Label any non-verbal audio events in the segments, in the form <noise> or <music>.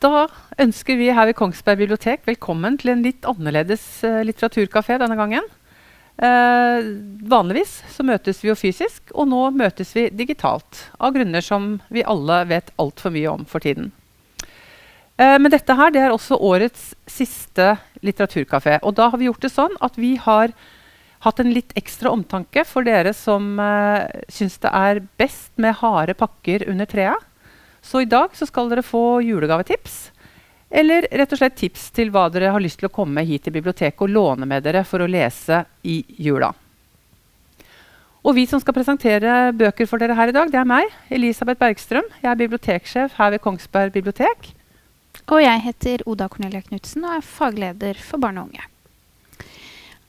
Da ønsker vi her ved Kongsberg bibliotek velkommen til en litt annerledes uh, litteraturkafé denne gangen. Uh, vanligvis så møtes vi jo fysisk, og nå møtes vi digitalt. Av grunner som vi alle vet altfor mye om for tiden. Uh, men dette her det er også årets siste litteraturkafé. Og da har vi gjort det sånn at vi har hatt en litt ekstra omtanke for dere som uh, syns det er best med harde pakker under treet. Så i dag så skal dere få julegavetips. Eller rett og slett tips til hva dere har lyst til å komme hit til biblioteket og låne med dere for å lese i jula. Og vi som skal presentere bøker for dere her i dag, det er meg, Elisabeth Bergstrøm. Jeg er biblioteksjef her ved Kongsberg bibliotek. Og jeg heter Oda Cornelia Knutsen og er fagleder for barn og unge.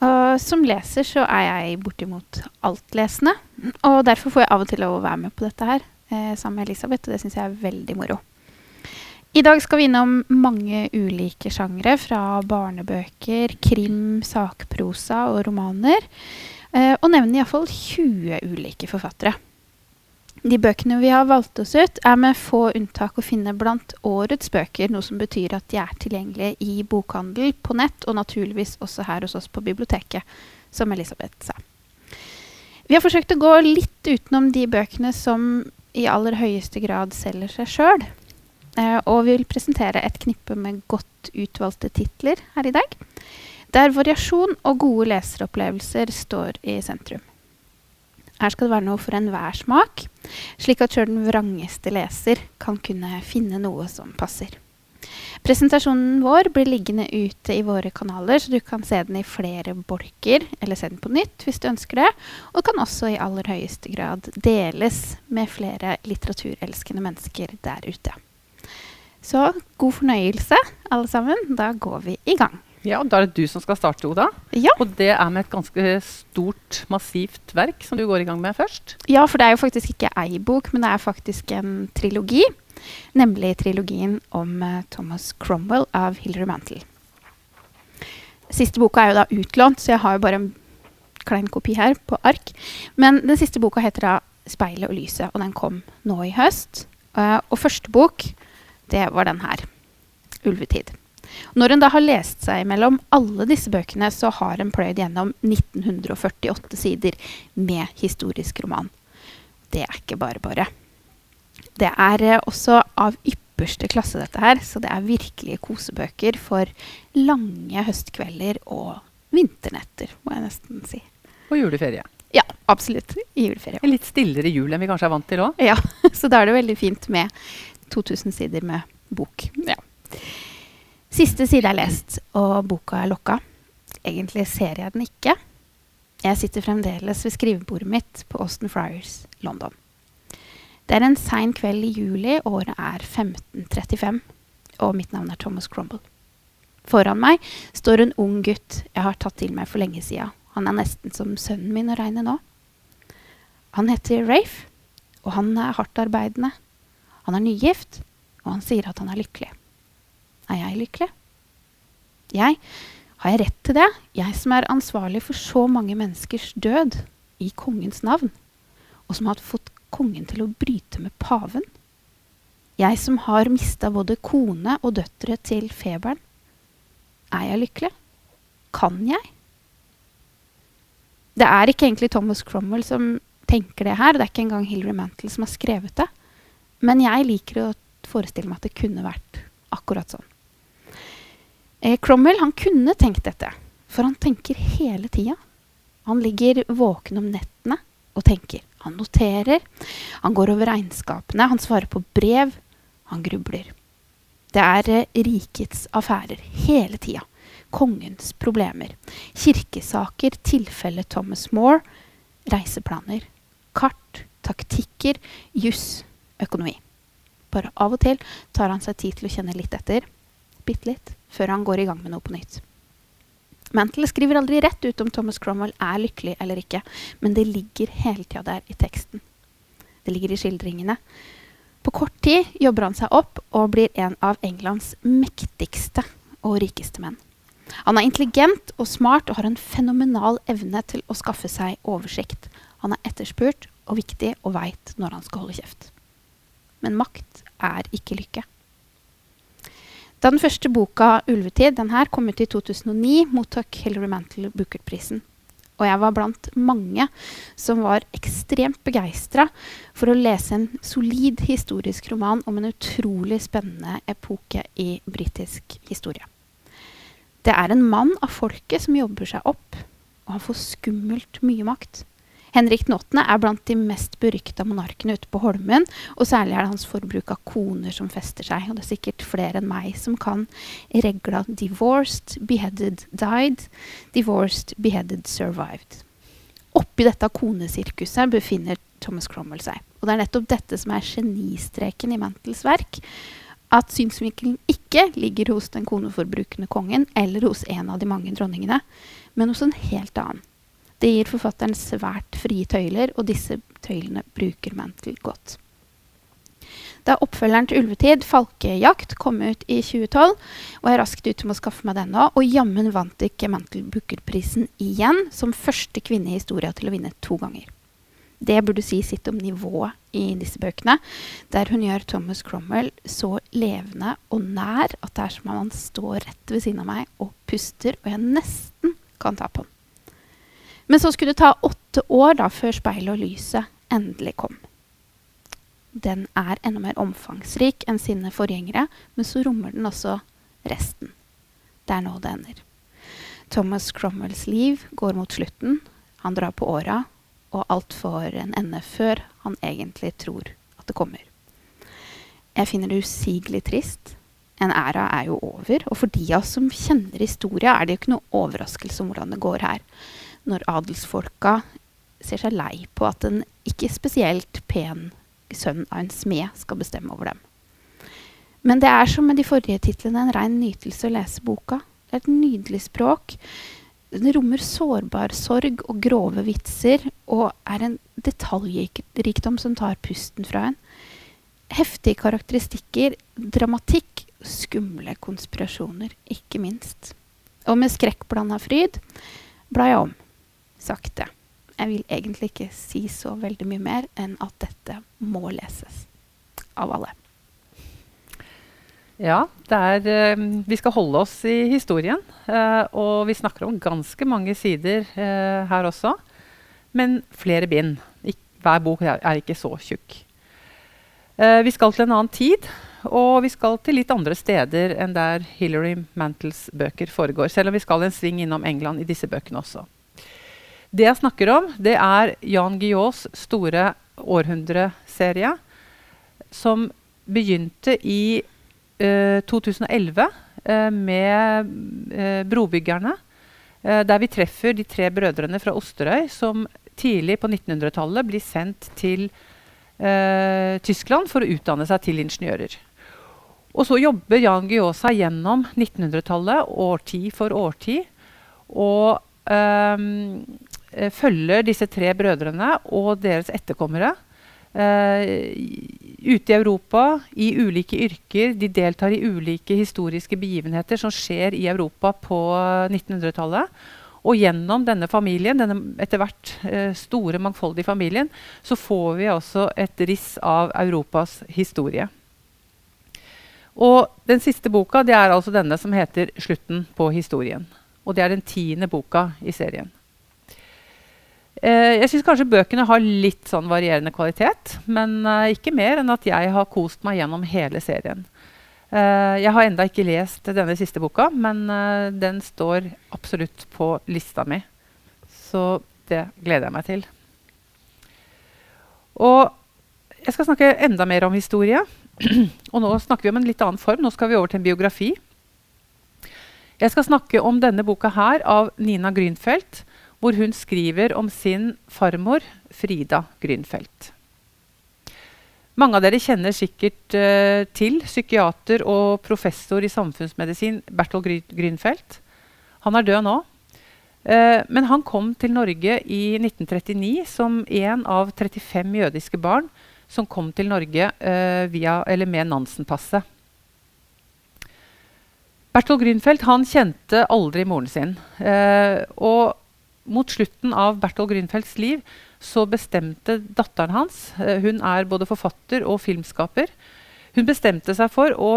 Og som leser så er jeg bortimot altlesende. Og derfor får jeg av og til lov å være med på dette her sammen med Elisabeth, og det syns jeg er veldig moro. I dag skal vi innom mange ulike sjangre, fra barnebøker, krim, sakprosa og romaner. Eh, og nevne iallfall 20 ulike forfattere. De bøkene vi har valgt oss ut, er med få unntak å finne blant årets bøker, noe som betyr at de er tilgjengelige i bokhandel, på nett og naturligvis også her hos oss på biblioteket, som Elisabeth sa. Vi har forsøkt å gå litt utenom de bøkene som i aller høyeste grad selger seg sjøl. Eh, og vi vil presentere et knippe med godt utvalgte titler her i dag. Der variasjon og gode leseropplevelser står i sentrum. Her skal det være noe for enhver smak, slik at sjøl den vrangeste leser kan kunne finne noe som passer. Presentasjonen vår blir liggende ute i våre kanaler, så du kan se den i flere bolker, eller se den på nytt hvis du ønsker det. Og kan også i aller høyeste grad deles med flere litteraturelskende mennesker der ute. Så god fornøyelse, alle sammen. Da går vi i gang. Ja, Da er det du som skal starte, Oda. Ja. Og det er med et ganske stort, massivt verk som du går i gang med først. Ja, for det er jo faktisk ikke ei bok, men det er faktisk en trilogi. Nemlig trilogien om uh, Thomas Cromwell av Hilary Mantel. Siste boka er jo da utlånt, så jeg har jo bare en klein kopi her på ark. Men den siste boka heter da 'Speilet og lyset', og den kom nå i høst. Uh, og første bok, det var den her. 'Ulvetid'. Når en da har lest seg mellom alle disse bøkene, så har en pløyd gjennom 1948 sider med historisk roman. Det er ikke bare bare. Det er eh, også av ypperste klasse, dette her. Så det er virkelige kosebøker for lange høstkvelder og vinternetter, må jeg nesten si. Og juleferie. Ja, absolutt. Juleferie. En litt stillere jul enn vi kanskje er vant til òg. Ja, <laughs> så da er det veldig fint med 2000 sider med bok. Ja. Siste side er lest, og boka er lokka. Egentlig ser jeg den ikke. Jeg sitter fremdeles ved skrivebordet mitt på Austin Friars, London. Det er en sein kveld i juli, året er 1535, og mitt navn er Thomas Crumble. Foran meg står en ung gutt jeg har tatt til meg for lenge sida. Han er nesten som sønnen min å regne nå. Han heter Rafe, og han er hardtarbeidende. Han er nygift, og han sier at han er lykkelig. Er jeg lykkelig? Jeg? Har jeg rett til det? Jeg som er ansvarlig for så mange menneskers død i kongens navn, og som har fått kongen til å bryte med paven? Jeg som har mista både kone og døtre til feberen. Er jeg lykkelig? Kan jeg? Det er ikke egentlig Thomas Cromwell som tenker det her. Det er ikke engang Hilary Mantle som har skrevet det. Men jeg liker å forestille meg at det kunne vært akkurat sånn. Eh, Cromwell han kunne tenkt dette, for han tenker hele tida. Han ligger våken om nettene og tenker. Han noterer, han går over regnskapene, han svarer på brev, han grubler. Det er eh, rikets affærer hele tida. Kongens problemer. Kirkesaker, tilfelle Thomas Moore, reiseplaner. Kart, taktikker, juss, økonomi. Bare av og til tar han seg tid til å kjenne litt etter, bitte litt, før han går i gang med noe på nytt. Mantle skriver aldri rett ut om Thomas Cromwell er lykkelig eller ikke, men det ligger hele tida der i teksten. Det ligger i skildringene. På kort tid jobber han seg opp og blir en av Englands mektigste og rikeste menn. Han er intelligent og smart og har en fenomenal evne til å skaffe seg oversikt. Han er etterspurt og viktig og veit når han skal holde kjeft. Men makt er ikke lykke. Da den første boka 'Ulvetid' den her, kom ut i 2009, mottok Hilary Mantel Booker-prisen. Og jeg var blant mange som var ekstremt begeistra for å lese en solid historisk roman om en utrolig spennende epoke i britisk historie. Det er en mann av folket som jobber seg opp, og han får skummelt mye makt. Henrik den 8. er blant de mest berykta monarkene ute på Holmen, og særlig er det hans forbruk av koner som fester seg. Og det er sikkert flere enn meg som kan regla 'divorced, beheaded, died', 'divorced, beheaded, survived'. Oppi dette konesirkuset befinner Thomas Cromwell seg. Og det er nettopp dette som er genistreken i Mantels verk. At synsvinkelen ikke ligger hos den koneforbrukende kongen eller hos en av de mange dronningene, men hos en helt annen. Det gir forfatteren svært frie tøyler, og disse tøylene bruker Mantle godt. Da oppfølgeren til 'Ulvetid', 'Falkejakt', kom ut i 2012, var jeg raskt ute med å skaffe meg den òg, og jammen vant ikke Mantle Booker-prisen igjen, som første kvinne i historia til å vinne to ganger. Det burde si sitt om nivået i disse bøkene, der hun gjør Thomas Cromwell så levende og nær at det er som om han står rett ved siden av meg og puster, og jeg nesten kan ta på den. Men så skulle det ta åtte år da, før speilet og lyset endelig kom. Den er enda mer omfangsrik enn sine forgjengere, men så rommer den også resten. Det er nå det ender. Thomas Cromwells liv går mot slutten. Han drar på åra, og alt får en ende før han egentlig tror at det kommer. Jeg finner det usigelig trist. En æra er jo over, og for de av oss som kjenner historia, er det jo ikke noe overraskelse om hvordan det går her når adelsfolka ser seg lei på at en ikke spesielt pen sønn av en smed skal bestemme over dem. Men det er som med de forrige titlene en rein nytelse å lese boka. Det er et nydelig språk. Den rommer sårbar sorg og grove vitser, og er en detaljrikdom som tar pusten fra en. Heftige karakteristikker, dramatikk, skumle konspirasjoner, ikke minst. Og med skrekkblanda fryd blar jeg om sakte. Jeg vil egentlig ikke si så veldig mye mer enn at dette må leses av alle. Ja, er, uh, vi skal holde oss i historien. Uh, og vi snakker om ganske mange sider uh, her også. Men flere bind. Hver bok er, ikke så tjukk. vi skal til en annen tid, og vi skal til litt andre steder enn der Hilary Mantles bøker foregår. Selv om vi skal en sving innom England i disse bøkene også. Det jeg snakker om, det er Jan Guillaus store århundreserie, som begynte i uh, 2011 uh, med uh, Brobyggerne. Eh, der vi treffer de tre brødrene fra Osterøy som tidlig på 1900-tallet blir sendt til eh, Tyskland for å utdanne seg til ingeniører. Og så jobber Jan Guillaud seg gjennom 1900-tallet, årtid for årtid. Og um, Eh, følger disse tre brødrene og deres etterkommere Uh, ute i Europa, i ulike yrker. De deltar i ulike historiske begivenheter som skjer i Europa på 1900-tallet. Og gjennom denne familien, denne etter hvert store, mangfoldige familien, så får vi også et riss av Europas historie. Og den siste boka det er altså denne som heter 'Slutten på historien'. Og det er den tiende boka i serien. Eh, jeg syns kanskje bøkene har litt sånn varierende kvalitet, men uh, ikke mer enn at jeg har kost meg gjennom hele serien. Uh, jeg har enda ikke lest denne siste boka, men den står absolutt på lista mi. Så det gleder jeg meg til. Og jeg skal snakke enda mer om historie. <clears throat> Og nå snakker vi om en litt annen form. Nå skal vi over til en biografi. Jeg skal snakke om denne boka her av Nina Grünfeldt hvor hun skriver om sin farmor, Frida Grünfeldt. Mange av dere kjenner sikkert uh, til psykiater og professor i samfunnsmedisin Bertolt Grünfeldt. Han er død nå. Uh, men han kom til Norge i 1939 som en av 35 jødiske barn som kom til Norge uh, via, med Nansen-passet. Bertolt Grünfeldt kjente aldri moren sin. og mot slutten av Bertol Grünfelds liv så bestemte datteren hans Hun er både forfatter og filmskaper. Hun bestemte seg for å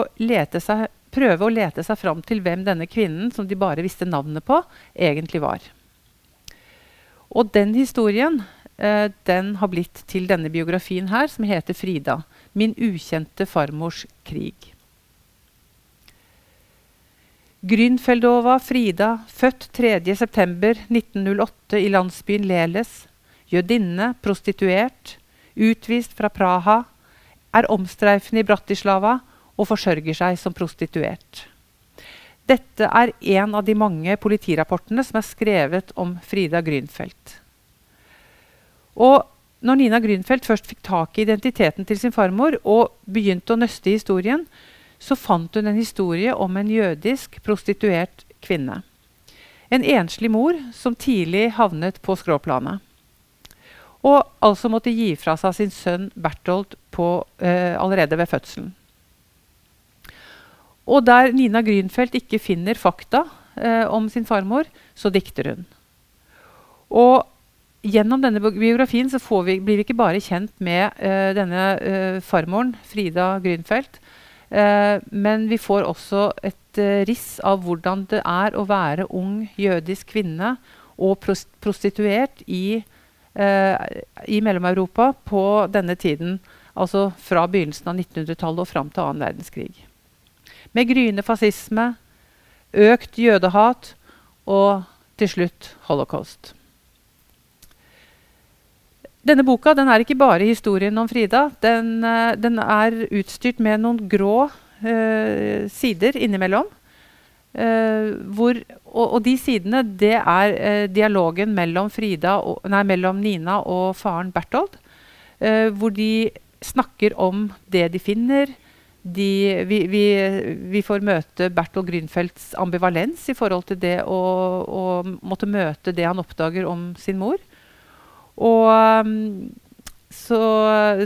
seg prøve å lete seg fram til hvem denne kvinnen, som de bare visste navnet på, egentlig var. Og den historien eh, den har blitt til denne biografien her, som heter 'Frida'. Min ukjente farmors krig. Grünfeldova Frida, født 3.9.1908 i landsbyen Leles. Jødinne, prostituert, utvist fra Praha. Er omstreifende i Bratislava og forsørger seg som prostituert. Dette er en av de mange politirapportene som er skrevet om Frida Grünfeldt. Og når Nina Grünfeldt først fikk tak i identiteten til sin farmor og begynte å nøste i historien, så fant hun en historie om en jødisk prostituert kvinne. En enslig mor som tidlig havnet på skråplanet. Og altså måtte gi fra seg sin sønn Berthold på, eh, allerede ved fødselen. Og der Nina Grünfeldt ikke finner fakta eh, om sin farmor, så dikter hun. Og gjennom denne biografien vi, blir vi ikke bare kjent med eh, denne eh, farmoren, Frida Grünfeldt, men vi får også et eh, riss av hvordan det er å være ung jødisk kvinne og prostituert i, eh, i Mellom-Europa på denne tiden. Altså fra begynnelsen av 1900-tallet og fram til annen verdenskrig. Med gryende fascisme, økt jødehat og til slutt holocaust. Denne boka den er ikke bare historien om Frida. Den, uh, den er utstyrt med noen grå uh, sider innimellom. Uh, hvor, og, og, de sidene det er dialogen mellom, og, nei, mellom, Nina og faren Berthold. hvor de snakker om det de finner. De, vi, vi, vi, får møte Berthold Grünfelds ambivalens i forhold til det å, å måtte møte det han oppdager om sin mor. Og um, så,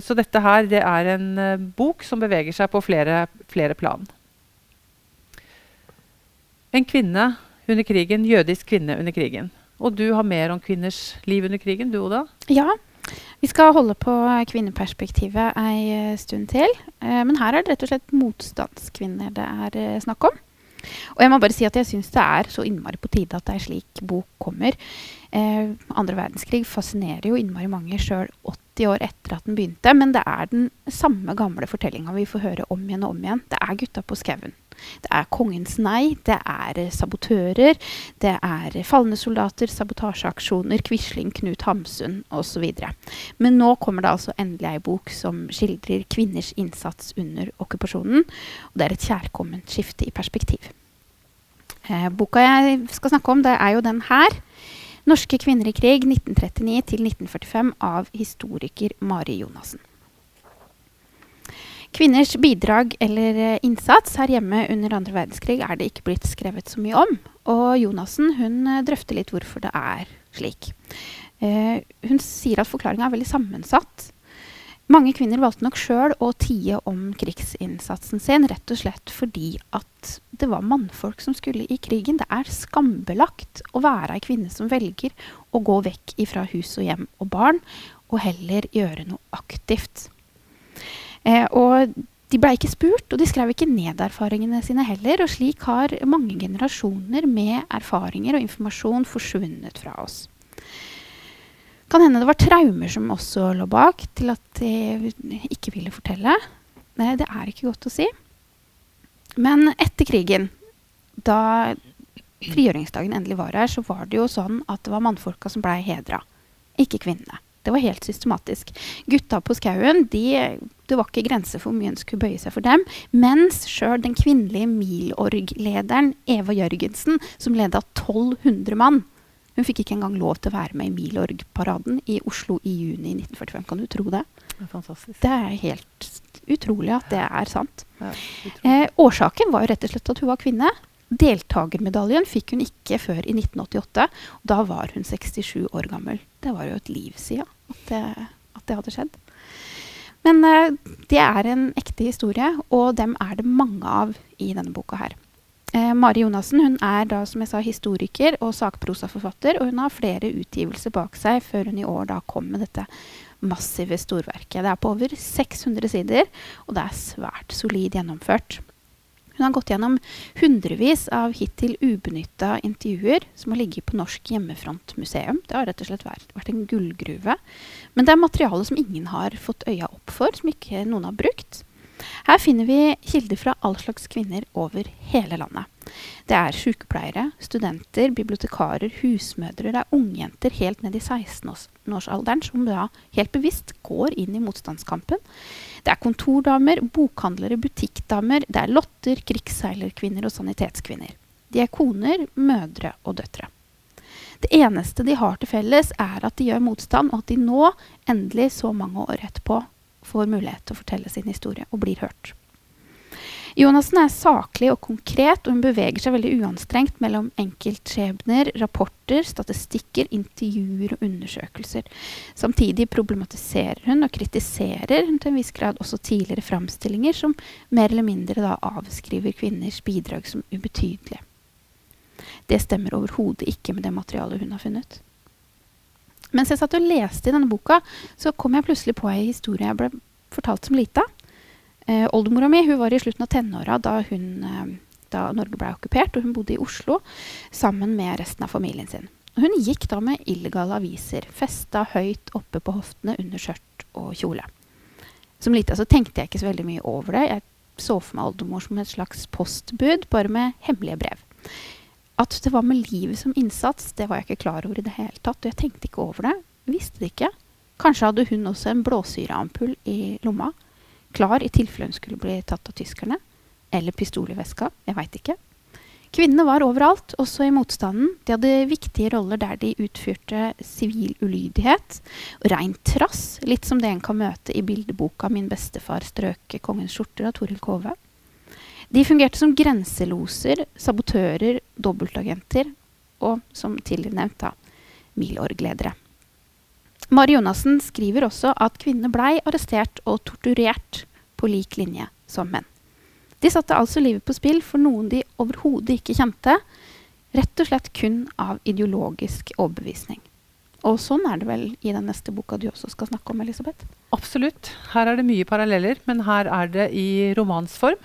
så, dette her det er en uh, bok som beveger seg på flere, flere plan. En kvinne under krigen, jødisk kvinne under krigen. Og du har mer om kvinners liv under krigen, du Oda? Ja. Vi skal holde på kvinneperspektivet ei eh, stund til. Eh, men her er det rett og slett motstandskvinner det er eh, snakk om. Og jeg må bare si at jeg syns det er så innmari på tide at ei slik bok kommer. Eh, verdenskrig fascinerer jo innmari mange sjøl 80 år etter at den begynte. Men det er den samme gamle fortellinga vi får høre om igjen og om igjen. Det er gutta på skauen. Det er kongens nei, det er sabotører, det er falne soldater, sabotasjeaksjoner, Quisling, Knut Hamsun osv. Men nå kommer det altså endelig ei bok som skildrer kvinners innsats under okkupasjonen. Og det er et kjærkomment skifte i perspektiv. Eh, boka jeg skal snakke om, det er jo den her. 'Norske kvinner i krig 1939-1945' av historiker Mari Jonassen. Kvinners bidrag eller eh, innsats her hjemme under andre verdenskrig er det ikke blitt skrevet så mye om. Og Jonassen hun eh, drøfter litt hvorfor det er slik. Eh, hun sier at forklaringa er veldig sammensatt. Mange kvinner valgte nok sjøl å tie om krigsinnsatsen sin, rett og slett fordi at det var mannfolk som skulle i krigen. Det er skambelagt å være ei kvinne som velger å gå vekk ifra hus og hjem og barn, og heller gjøre noe aktivt. Eh, og de blei ikke spurt, og de skrev ikke ned erfaringene sine heller. Og slik har mange generasjoner med erfaringer og informasjon forsvunnet fra oss. Kan hende det var traumer som også lå bak til at de ikke ville fortelle. Nei, det er ikke godt å si. Men etter krigen, da frigjøringsdagen endelig var her, så var det jo sånn at det var mannfolka som blei hedra, ikke kvinnene. Det var helt systematisk. Gutta på skauen de, Det var ikke grenser for hvor mye en skulle bøye seg for dem. Mens sjøl den kvinnelige Milorg-lederen Eva Jørgensen, som leda 1200 mann, hun fikk ikke engang lov til å være med i Milorg-paraden i Oslo i juni 1945. Kan du tro det? Det er fantastisk. Det er helt utrolig at det er sant. Ja, eh, årsaken var jo rett og slett at hun var kvinne. Deltakermedaljen fikk hun ikke før i 1988. og Da var hun 67 år gammel. Det var jo et liv siden at det, at det hadde skjedd. Men eh, det er en ekte historie, og dem er det mange av i denne boka her. Eh, Mari Jonassen hun er da, som jeg sa, historiker og sakprosaforfatter. Og hun har flere utgivelser bak seg før hun i år da kom med dette massive storverket. Det er på over 600 sider, og det er svært solid gjennomført. Hun har gått gjennom hundrevis av hittil ubenytta intervjuer som har ligget på Norsk hjemmefrontmuseum. Det har rett og slett vært, vært, en gullgruve. Men det er materiale som ingen har fått øya opp for, som ikke noen har brukt. Her finner vi kilder fra all slags kvinner over hele landet. Det er sykepleiere, studenter, bibliotekarer, husmødre, det er ungjenter helt ned i 16-årsalderen som da helt bevisst går inn i motstandskampen. Det er kontordamer, bokhandlere, butikkdamer, det er lotter, krigsseilerkvinner og sanitetskvinner. De er koner, mødre og døtre. Det eneste de har til felles, er at de gjør motstand, og at de nå, endelig så mange år etterpå, får mulighet til å fortelle sin historie og blir hørt. Jonassen er saklig og konkret, og hun beveger seg veldig uanstrengt mellom enkeltskjebner, rapporter, statistikker, intervjuer og undersøkelser. Samtidig problematiserer hun og kritiserer hun til en viss grad også tidligere framstillinger som mer eller mindre da avskriver kvinners bidrag som ubetydelige. Det stemmer overhodet ikke med det materialet hun har funnet. Mens jeg satt og leste i denne boka, så kom jeg plutselig på ei historie jeg ble fortalt som lita. Eh, Oldemora mi var i slutten av tenåra da, eh, da Norge ble okkupert, og hun bodde i Oslo sammen med resten av familien sin. Hun gikk da med illegale aviser, festa høyt oppe på hoftene under skjørt og kjole. Som lita så tenkte jeg ikke så veldig mye over det. Jeg så for meg oldemor som et slags postbud, bare med hemmelige brev. At det var med livet som innsats, det var jeg ikke klar over i det hele tatt. Og jeg tenkte ikke over det. Visste det ikke. Kanskje hadde hun også en blåsyreampull i lomma klar i tilfelle hun skulle bli tatt av tyskerne. Eller pistol i veska. Jeg veit ikke. Kvinnene var overalt, også i motstanden. De hadde viktige roller der de utfyrte sivil ulydighet og rein trass, litt som det en kan møte i bildeboka 'Min bestefar strøke kongens skjorter' av Toril Kove. De fungerte som grenseloser, sabotører, dobbeltagenter og, som tidligere nevnt, da, Milorg-ledere. Mari Jonassen skriver også at kvinnene blei arrestert og torturert på lik linje som menn. De satte altså livet på spill for noen de overhodet ikke kjente, rett og slett kun av ideologisk overbevisning. Og sånn er det vel i den neste boka du også skal snakke om, Elisabeth? Absolutt. Her er det mye paralleller, men her er det i romansform.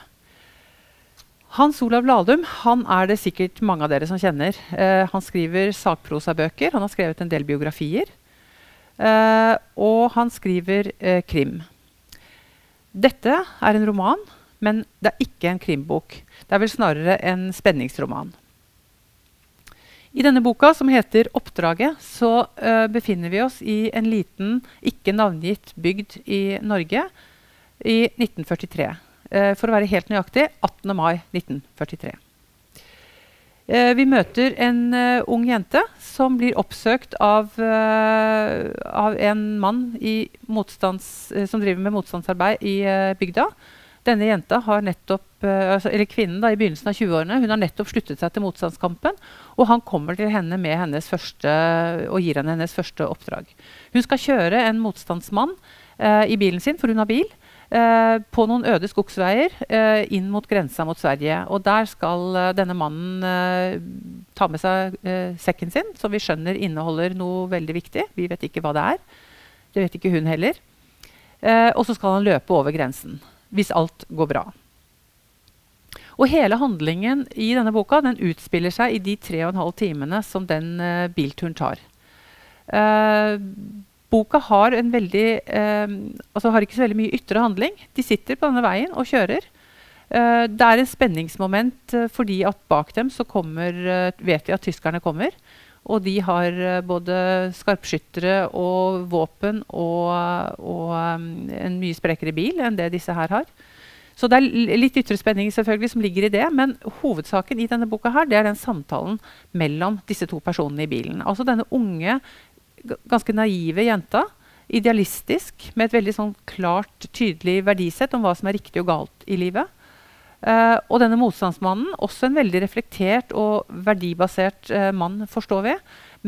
Hans Olav Lahlum han er det sikkert mange av dere som kjenner. Eh, han skriver sakprosabøker. Han har skrevet en del biografier. Eh, og han skriver eh, krim. Dette er en roman, men det er ikke en krimbok. Det er vel snarere en spenningsroman. I denne boka, som heter 'Oppdraget', så uh, befinner vi oss i en liten, ikke navngitt bygd i Norge i 1943. for å være helt nøyaktig 18. mai 1943. Eh, vi møter en uh, ung jente som blir oppsøkt av, av en mann som driver med motstandsarbeid i bygda. Denne jenta har nettopp, altså, eller kvinnen da, i begynnelsen av 20-årene hun har nettopp sluttet seg til motstandskampen. Og han kommer til henne med hennes første, og gir henne hennes første oppdrag. Hun skal kjøre en motstandsmann i bilen sin, for hun har bil. Eh, på noen øde skogsveier eh, inn mot grensa mot Sverige. Og der skal eh, denne mannen ta med seg sekken sin, som vi skjønner inneholder noe veldig viktig. Vi vet ikke hva det er. Det vet ikke hun heller. og så skal han løpe over grensen. Hvis alt går bra. Og hele handlingen i denne boka den utspiller seg i de tre og en halv timene som den uh, bilturen tar. Uh, boka har, en veldig, eh, altså har ikke så veldig mye ytre handling. De sitter på denne veien og kjører. Eh, det er en spenningsmoment eh, fordi at bak dem så kommer, eh, vet vi at tyskerne kommer. Og de har eh, både skarpskyttere og våpen og, og um, en mye sprekere bil enn det disse her har. Så det er litt ytre spenning selvfølgelig som ligger i det, men hovedsaken i denne boka her, det er den samtalen mellom disse to personene i bilen. Altså denne unge ganske naive jenta. Idealistisk, med et veldig sånn klart, tydelig verdisett om hva som er riktig og galt i livet. Uh, og denne motstandsmannen, også en veldig reflektert og verdibasert uh, mann, forstår vi.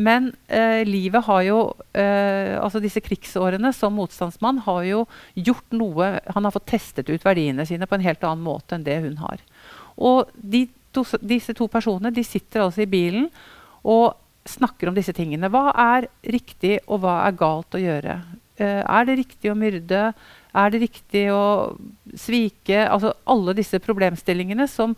Men uh, livet har jo Altså disse krigsårene som motstandsmann har jo gjort noe Han har fått testet ut verdiene sine på en helt annen måte enn det hun har. Og de to, disse to personene de sitter altså i bilen og snakker om disse tingene. Hva er riktig, og hva er galt å gjøre? Uh, er det riktig å myrde? Er det riktig å svike Altså alle disse problemstillingene som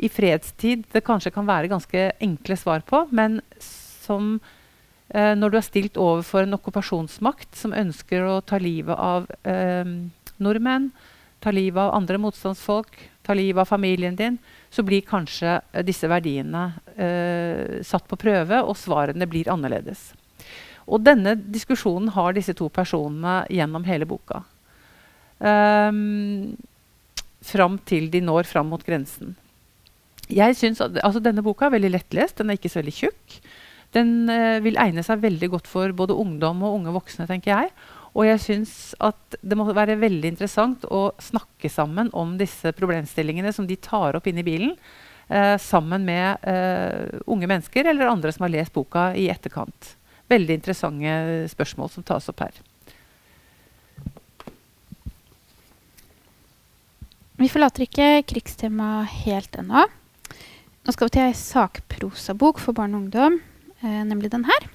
i fredstid det kanskje kan være ganske enkle svar på, men som uh, når du er stilt overfor en okkupasjonsmakt som ønsker å ta livet av uh, nordmenn, ta livet av andre motstandsfolk, ta livet av familien din, så blir kanskje eh, disse verdiene eh, satt på prøve, og svarene blir annerledes. Og denne diskusjonen har disse to personene gjennom hele boka. Um, fram til de når fram mot grensen. Jeg synes at, altså Denne boka er veldig lettlest. Den er ikke så veldig tjukk. Den uh, vil egne seg veldig godt for både ungdom og unge voksne, tenker jeg. Og jeg syns at det må være veldig interessant å snakke sammen om disse problemstillingene som de tar opp inn i bilen, eh, sammen med eh, unge mennesker eller andre som har lest boka i etterkant. Veldig interessante spørsmål som tas opp her. Vi forlater ikke krigstemaet helt ennå. Nå skal vi til ei sakprosabok for barn og ungdom, eh, nemlig den her.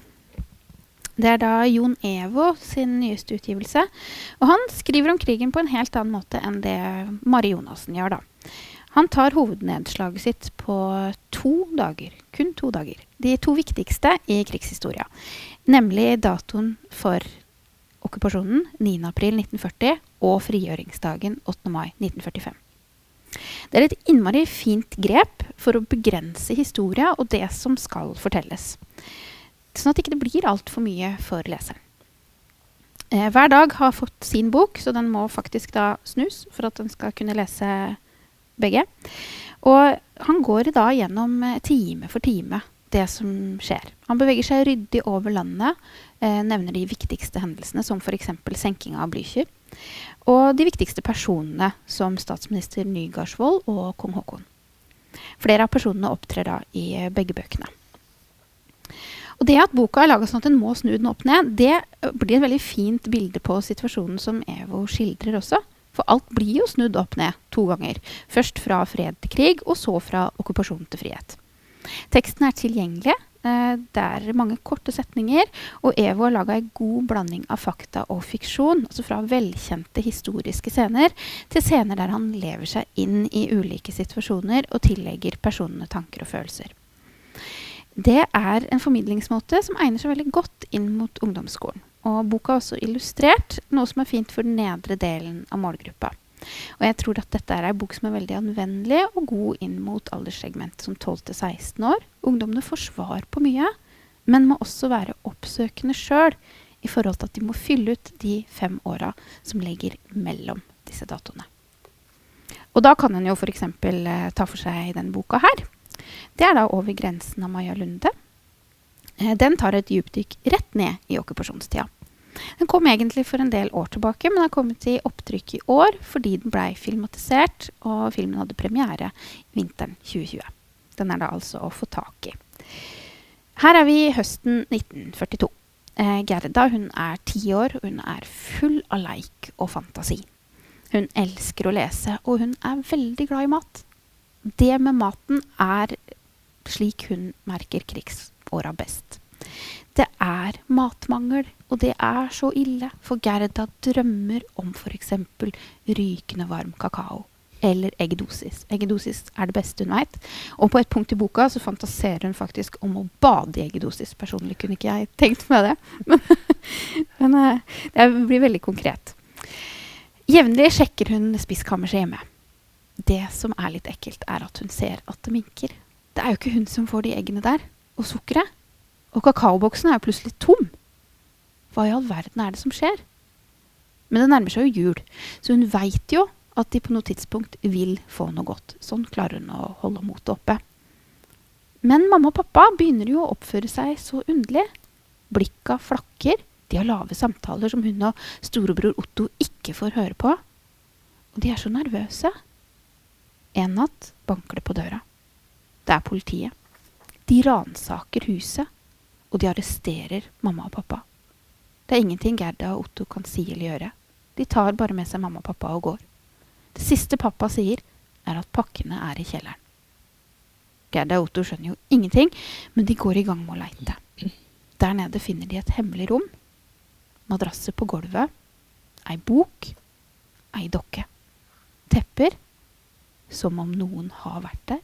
Det er da Jon Evo sin nyeste utgivelse. Og han skriver om krigen på en helt annen måte enn det Mari Jonassen gjør, da. Han tar hovednedslaget sitt på to dager. Kun to dager. De to viktigste i krigshistoria. Nemlig datoen for okkupasjonen 9.4.1940 og frigjøringsdagen 8. mai 1945. Det er et innmari fint grep for å begrense historia og det som skal fortelles. Sånn at det ikke blir altfor mye for leseren. Eh, hver dag har fått sin bok, så den må faktisk da snus for at den skal kunne lese begge. Og han går da gjennom eh, time for time det som skjer. Han beveger seg ryddig over landet, eh, nevner de viktigste hendelsene, som f.eks. senkinga av Blücher. Og de viktigste personene, som statsminister Nygaardsvold og kong Haakon. Flere av personene opptrer da i eh, begge bøkene. Og det at boka er laga sånn at en må snu den opp ned, det eh, blir et veldig fint bilde på situasjonen som Evo skildrer også. For alt blir jo snudd opp ned to ganger. Først fra fred til krig, og så fra okkupasjon til frihet. Teksten er tilgjengelig. Eh, det er mange korte setninger, og Evo har laga en god blanding av fakta og fiksjon. Altså fra velkjente historiske scener til scener der han lever seg inn i ulike situasjoner og tillegger personene tanker og følelser. Det er en formidlingsmåte som egner seg veldig godt inn mot ungdomsskolen. Og boka er også illustrert, noe som er fint for den nedre delen av målgruppa. Og jeg tror at dette er ei bok som er veldig anvendelig og god inn mot alderssegmentet som 12-16 år. Ungdommene får svar på mye, men må også være oppsøkende sjøl i forhold til at de må fylle ut de fem åra som ligger mellom disse datoene. Og da kan en jo f.eks. Eh, ta for seg denne boka her. Det er da 'Over grensen' av Maja Lunde. Eh, den tar et dypdykk rett ned i okkupasjonstida. Den kom egentlig for en del år tilbake, men har kommet i opptrykk i år fordi den blei filmatisert, og filmen hadde premiere vinteren 2020. Den er da altså å få tak i. Her er vi i høsten 1942. Eh, Gerda hun er ti år, og hun er full av leik og fantasi. Hun elsker å lese, og hun er veldig glad i mat. Det med maten er slik hun merker krigsåra best. Det er matmangel, og det er så ille, for Gerda drømmer om f.eks. rykende varm kakao. Eller eggedosis. Eggedosis er det beste hun veit. Og på et punkt i boka så fantaserer hun faktisk om å bade i eggedosis. Personlig kunne ikke jeg tenkt meg det, <laughs> men, men eh, det blir veldig konkret. Jevnlig sjekker hun spiskammerset hjemme. Det som er litt ekkelt, er at hun ser at det minker. Det er jo ikke hun som får de eggene der. Og sukkeret. Og kakaoboksen er jo plutselig tom. Hva i all verden er det som skjer? Men det nærmer seg jo jul, så hun veit jo at de på noe tidspunkt vil få noe godt. Sånn klarer hun å holde motet oppe. Men mamma og pappa begynner jo å oppføre seg så underlig. Blikka flakker, de har lave samtaler som hun og storebror Otto ikke får høre på. Og de er så nervøse. En natt banker det på døra. Det er politiet. De ransaker huset og de arresterer mamma og pappa. Det er ingenting Gerda og Otto kan si eller gjøre. De tar bare med seg mamma og pappa og går. Det siste pappa sier, er at pakkene er i kjelleren. Gerda og Otto skjønner jo ingenting, men de går i gang med å leite. Der nede finner de et hemmelig rom. Madrasser på gulvet. Ei bok. ei dokke. Tepper, som om noen har vært der,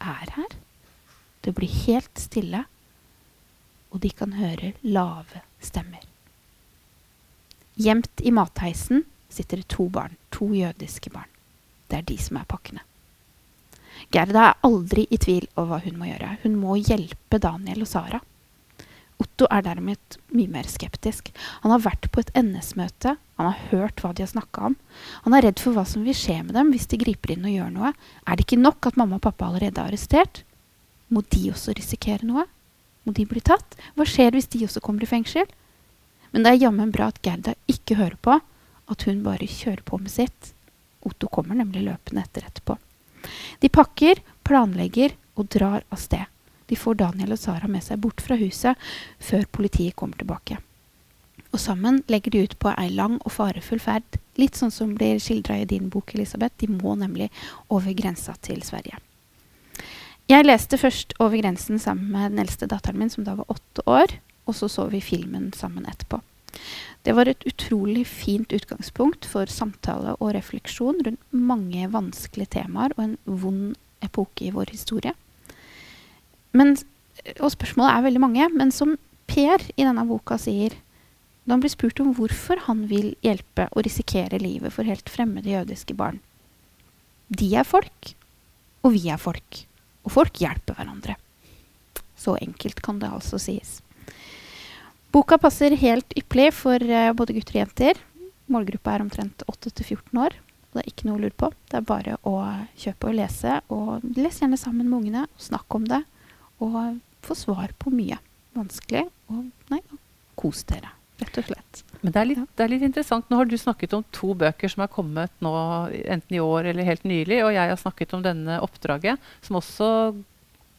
er her. Det blir helt stille, og de kan høre lave stemmer. Gjemt i matheisen sitter det to barn, to jødiske barn. Det er de som er pakkene. Gerda er aldri i tvil over hva hun må gjøre. Hun må hjelpe Daniel og Sara. Otto er derimot mye mer skeptisk. Han har vært på et NS-møte, han har hørt hva de har snakka om. Han er redd for hva som vil skje med dem hvis de griper inn og gjør noe. Er det ikke nok at mamma og pappa allerede er arrestert? Må de også risikere noe? Må de bli tatt? Hva skjer hvis de også kommer i fengsel? Men det er jammen bra at Gerda ikke hører på, at hun bare kjører på med sitt. Otto kommer nemlig løpende etter etterpå. De pakker, planlegger og drar av sted. De får Daniel og Sara med seg bort fra huset før politiet kommer tilbake. Og sammen legger de ut på ei lang og farefull ferd, litt sånn som blir skildra i din bok, Elisabeth. De må nemlig over grensa til Sverige. Jeg leste først over grensen sammen med den eldste datteren min, som da var åtte år, og så så vi filmen sammen etterpå. Det var et utrolig fint utgangspunkt for samtale og refleksjon rundt mange vanskelige temaer og en vond epoke i vår historie. Men, og spørsmålet er veldig mange, men som Per i denne boka sier da han blir spurt om hvorfor han vil hjelpe og risikere livet for helt fremmede jødiske barn. De er folk, og vi er folk. Og folk hjelper hverandre. Så enkelt kan det altså sies. Boka passer helt ypperlig for uh, både gutter og jenter. Målgruppa er omtrent 8-14 år. Og det er ikke noe å lure på. Det er bare å kjøpe og lese. Og les gjerne sammen med ungene. Snakk om det og få svar på mye vanskelig. Og nei, kos dere, rett og slett. Men det er, litt, det er, litt, interessant. Nå har du snakket om to bøker som er kommet nå, enten i år eller helt nylig. Og jeg har snakket om denne oppdraget, som også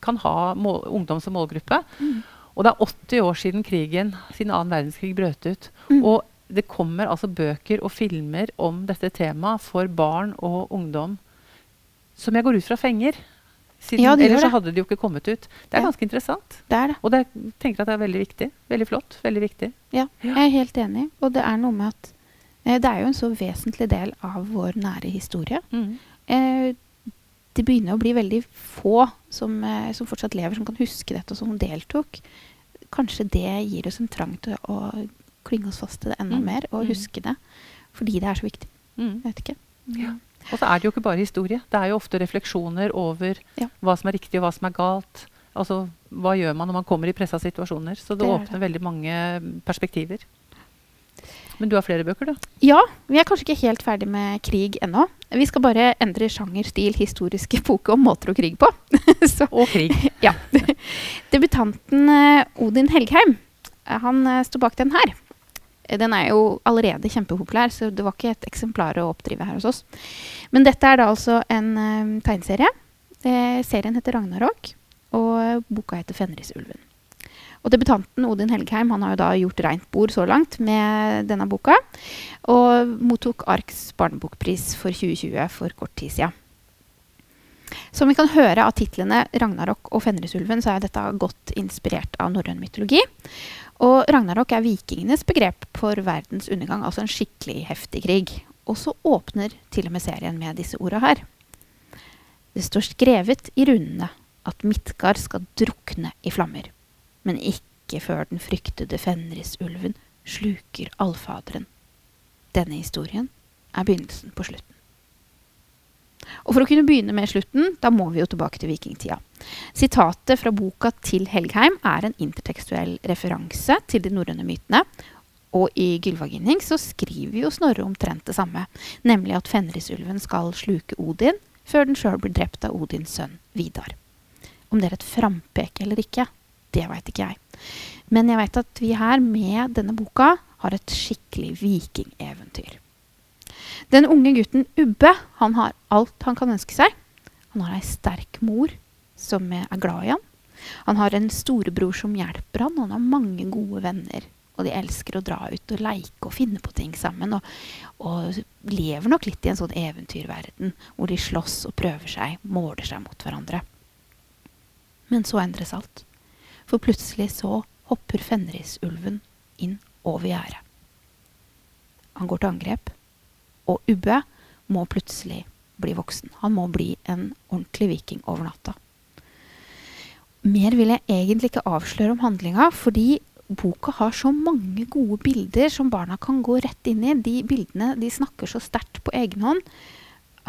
kan ha mål, ungdom som målgruppe. Mm. Og det er 80 år siden krigen, siden annen verdenskrig brøt ut. Mm. Og det kommer altså bøker og filmer om dette temaet for barn og ungdom som jeg går ut fra fenger. Siden, ja, ellers så hadde de jo ikke kommet ut. Det er ja. ganske interessant. Det er det. Og det, jeg tenker at det er veldig viktig. Veldig flott. Veldig viktig. Ja, jeg er helt enig. Og det er noe med at eh, det er jo en så vesentlig del av vår nære historie. Mm. Eh, det begynner å bli veldig få som, eh, som, fortsatt lever, som kan huske dette, og som deltok. Kanskje det gir oss en trang til å klinge oss fast til det enda mm. mer, og mm. huske det. Fordi det er så viktig. Mm. Jeg vet ikke. Ja. Og så er det jo ikke bare historie. Det er jo ofte refleksjoner over ja. hva som er riktig og hva som er galt. Altså, Hva gjør man når man kommer i pressa situasjoner? Så det, det åpner det. veldig mange perspektiver. Men du har flere bøker, da? Ja. Vi er kanskje ikke helt ferdig med krig ennå. Vi skal bare endre sjanger, stil, historisk epoke <laughs> og måter å krig på. <laughs> og krig. <laughs> ja. Debutanten eh, Odin Helgheim han eh, står bak den her. Den er jo allerede kjempepopulær, så det var ikke et eksemplar å oppdrive her hos oss. Men dette er da altså en um, tegneserie. Eh, serien heter Ragnarok, og boka heter Fenrisulven. Og debutanten Odin Helgheim han har jo da gjort rent bord så langt med denne boka. Og mottok Arks barnebokpris for 2020 for kort tid siden. Som vi kan høre av titlene Ragnarok og Fenrisulven, så er dette godt inspirert av norrøn mytologi. Og ragnarok er vikingenes begrep for verdens undergang, altså en skikkelig heftig krig. Og så åpner til og med serien med disse orda her. Det står skrevet i runene at Midgard skal drukne i flammer, men ikke før den fryktede Fenrisulven sluker allfaderen. Denne historien er begynnelsen på slutten. Og For å kunne begynne med slutten, da må vi jo tilbake til vikingtida. Sitatet fra boka til Helgheim er en intertekstuell referanse til de norrøne mytene. Og i Gylvaginning så skriver jo Snorre omtrent det samme, nemlig at Fenrisulven skal sluke Odin før den sjøl blir drept av Odins sønn Vidar. Om det er et frampek eller ikke, det veit ikke jeg. Men jeg veit at vi her med denne boka har et skikkelig vikingeventyr. Den unge gutten Ubbe han har alt han kan ønske seg. Han har ei sterk mor som er glad i han. Han har en storebror som hjelper han, og han har mange gode venner. Og de elsker å dra ut og leike og finne på ting sammen. Og, og lever nok litt i en sånn eventyrverden hvor de slåss og prøver seg, måler seg mot hverandre. Men så endres alt. For plutselig så hopper Fenrisulven inn over gjerdet. Han går til angrep Og Ubbe må plutselig bli voksen. Han må bli en ordentlig viking over natta. Mer vil jeg egentlig ikke avsløre om handlinga, fordi boka har så mange gode bilder som barna kan gå rett inn i. De bildene de snakker så sterkt på egen hånd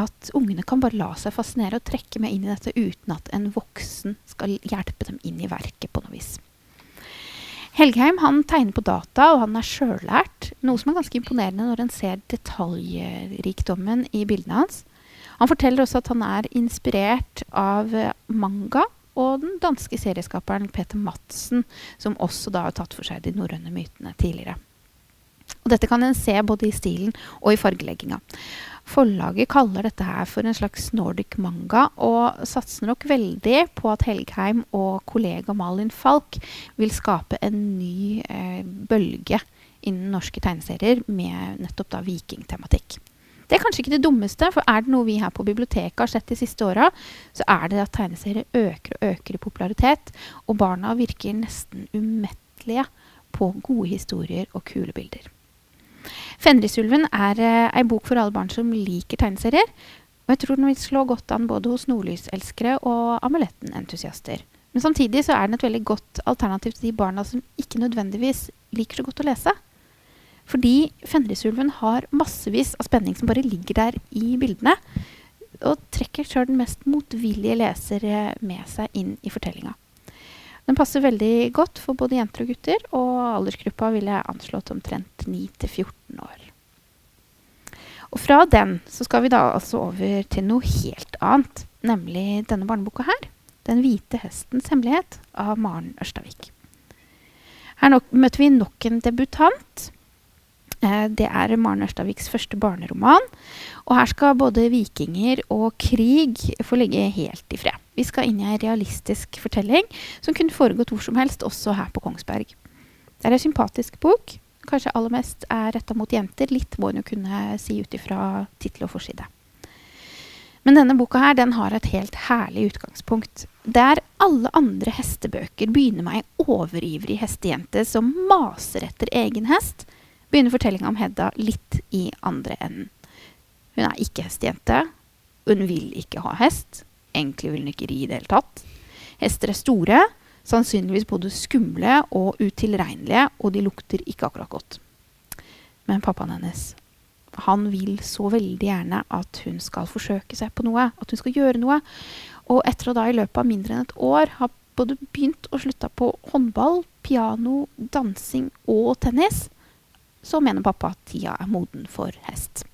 at ungene kan bare la seg fascinere og trekke med inn i dette uten at en voksen skal hjelpe dem inn i verket på noe vis. Helgheim han tegner på data, og han er sjøllært, noe som er ganske imponerende når en ser detaljrikdommen i bildene hans. Han forteller også at han er inspirert av manga og den danske serieskaperen Peter Madsen, som også da har tatt for seg de norrøne mytene tidligere. Og dette kan en se både i stilen og i fargelegginga. Forlaget kaller dette her for en slags nordic manga, og satser nok veldig på at Helgheim og kollega Malin Falk vil skape en ny eh, bølge innen norske tegneserier med nettopp da vikingtematikk. Det er kanskje ikke det dummeste, for er det noe vi her på biblioteket har sett de siste åra, så er det at tegneserier øker og øker i popularitet, og barna virker nesten umettelige på gode historier og kule bilder. 'Fenrisulven' er eh, ei bok for alle barn som liker tegneserier. Og jeg tror den vil slå godt an både hos nordlyselskere og amuletten-entusiaster. Men samtidig så er den et veldig godt alternativ til de barna som ikke nødvendigvis liker så godt å lese. Fordi Fenrisulven har massevis av spenning som bare ligger der i bildene. Og trekker sjøl den mest motvillige leser med seg inn i fortellinga. Den passer veldig godt for både jenter og gutter, og aldersgruppa vil jeg anslå til omtrent 9-14 år. Og fra den så skal vi da altså over til noe helt annet, nemlig denne barneboka her. 'Den hvite hestens hemmelighet' av Maren Ørstavik. Her nok, møter vi nok en debutant. Eh, det er Maren Ørstaviks første barneroman. Og her skal både vikinger og krig få ligge helt i fred. Vi skal inn i ei realistisk fortelling som kunne foregått hvor som helst, også her på Kongsberg. Det er en sympatisk bok. Kanskje aller mest er retta mot jenter. Litt må en jo kunne si ut ifra tittel og forside. Men denne boka her, den har et helt herlig utgangspunkt. Der alle andre hestebøker begynner med ei overivrig hestejente som maser etter egen hest, begynner fortellinga om Hedda litt i andre enden. Hun er ikke hestejente. Hun vil ikke ha hest. Egentlig vil hun ikke ri i det hele tatt. Hester er store, sannsynligvis både skumle og utilregnelige, og de lukter ikke akkurat godt. Men pappaen hennes, han vil så veldig gjerne at hun skal forsøke seg på noe, at hun skal gjøre noe. Og etter å da i løpet av mindre enn et år ha både begynt og slutta på håndball, piano, dansing og tennis, så mener pappa at tida er moden for hest.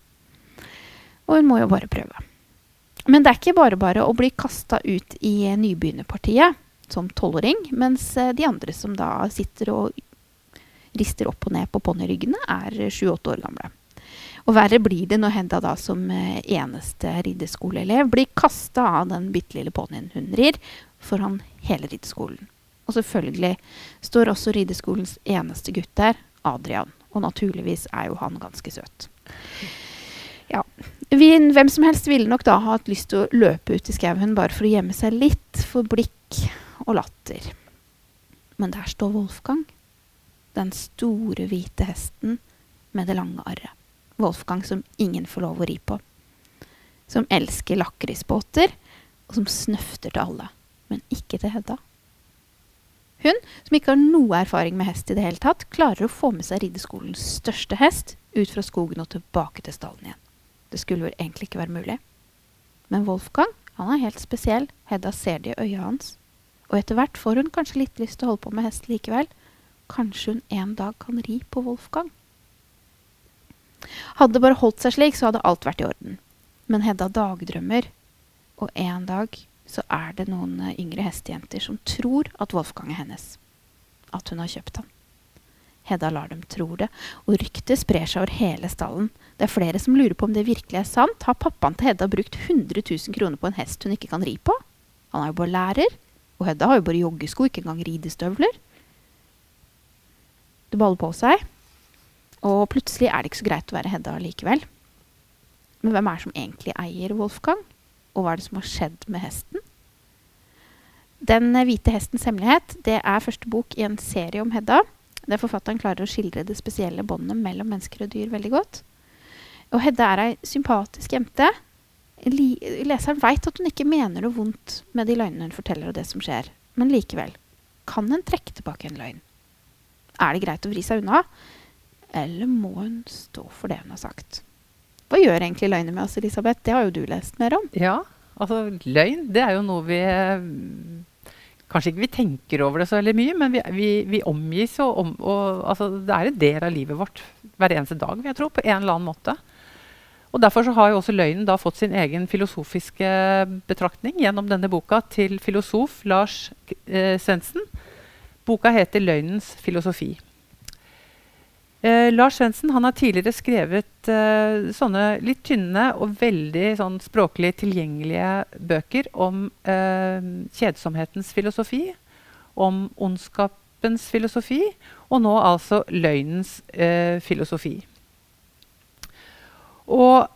Og hun må jo bare prøve. Men det er ikke bare bare å bli kasta ut i nybegynnerpartiet som tolvåring, mens eh, de andre som da sitter og rister opp og ned på ponniryggene, er sju-åtte år gamle. Og verre blir det når Hedda da som eh, eneste riddeskoleelev blir kasta av den bitte lille ponnien hun rir, foran hele riddeskolen. Og selvfølgelig står også rideskolens eneste gutt der, Adrian. Og naturligvis er jo han ganske søt. Ja. Hvem som helst ville nok da ha hatt lyst til å løpe ut i skauen bare for å gjemme seg litt for blikk og latter. Men der står Wolfgang. Den store, hvite hesten med det lange arret. Wolfgang som ingen får lov å ri på. Som elsker lakrisbåter, og som snøfter til alle. Men ikke til Hedda. Hun, som ikke har noe erfaring med hest i det hele tatt, klarer å få med seg rideskolens største hest ut fra skogen og tilbake til stallen igjen. Det skulle vel egentlig ikke være mulig. Men Wolfgang han er helt spesiell. Hedda ser det i øya hans. Og etter hvert får hun kanskje litt lyst til å holde på med hest likevel. Kanskje hun en dag kan ri på Wolfgang. Hadde det bare holdt seg slik, så hadde alt vært i orden. Men Hedda dagdrømmer, og en dag så er det noen eh, yngre hestejenter som tror at Wolfgang er hennes. At hun har kjøpt ham. Hedda lar dem tro det, og ryktet sprer seg over hele stallen. Det er flere som lurer på om det virkelig er sant. Har pappaen til Hedda brukt 100 000 kroner på en hest hun ikke kan ri på? Han er jo bare lærer, og Hedda har jo bare joggesko, ikke engang ridestøvler. Det baller på seg, og plutselig er det ikke så greit å være Hedda likevel. Men hvem er det som egentlig eier Wolfgang? Og hva er det som har skjedd med hesten? Den hvite hestens hemmelighet det er første bok i en serie om Hedda. Der forfatteren klarer å skildre det spesielle båndet mellom mennesker og dyr veldig godt. Og Hedda er ei sympatisk jente. Leseren veit at hun ikke mener noe vondt med de løgnene hun forteller, og det som skjer. Men likevel, kan en trekke tilbake en løgn? Er det greit å vri seg unna? Eller må hun stå for det hun har sagt? Hva gjør egentlig løgner med oss, Elisabeth? Det har jo du lest mer om. Ja, altså løgn det er jo noe vi Kanskje ikke vi tenker over det så veldig mye, men vi, vi, vi omgis og, om, og altså, det er en del av livet vårt hver eneste dag, vil jeg tro, på en eller annen måte. Og Derfor så har jo også løgnen da fått sin egen filosofiske betraktning gjennom denne boka til filosof Lars eh, Svendsen. Boka heter 'Løgnens filosofi'. Eh, Lars Svendsen har tidligere skrevet eh, sånne litt tynne og veldig sånn, språklig tilgjengelige bøker om eh, kjedsomhetens filosofi, om ondskapens filosofi, og nå altså løgnens eh, filosofi. Og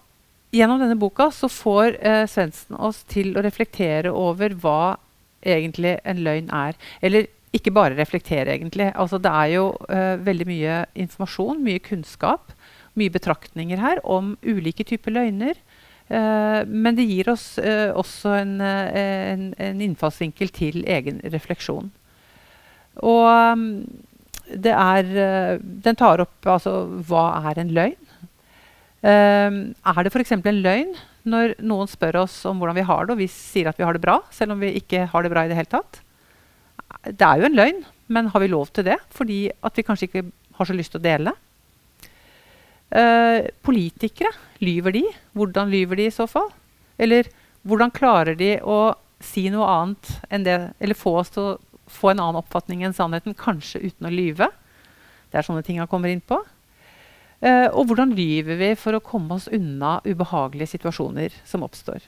gjennom denne boka så får eh, Svendsen oss til å reflektere over hva egentlig en løgn er. Eller ikke bare reflektere, egentlig. Altså, det er jo uh, veldig mye informasjon, mye kunnskap, mye betraktninger her om ulike typer løgner. Uh, men det gir oss uh, også en, en, en, innfallsvinkel til egen refleksjon. Og um, det er Den tar opp altså hva er en løgn? er det f.eks. en løgn når noen spør oss om hvordan vi har det, og vi sier at vi har det bra, selv om vi ikke har det bra i det hele tatt? Det er jo en løgn, men har vi lov til det? Fordi at vi kanskje ikke har så lyst til å dele? Eh, politikere, lyver de? Hvordan lyver de i så fall? Eller hvordan klarer de å si noe annet enn det, eller få oss til å få en annen oppfatning enn sannheten, kanskje uten å lyve? Det er sånne ting han kommer inn på. Eh, og hvordan lyver vi for å komme oss unna ubehagelige situasjoner som oppstår?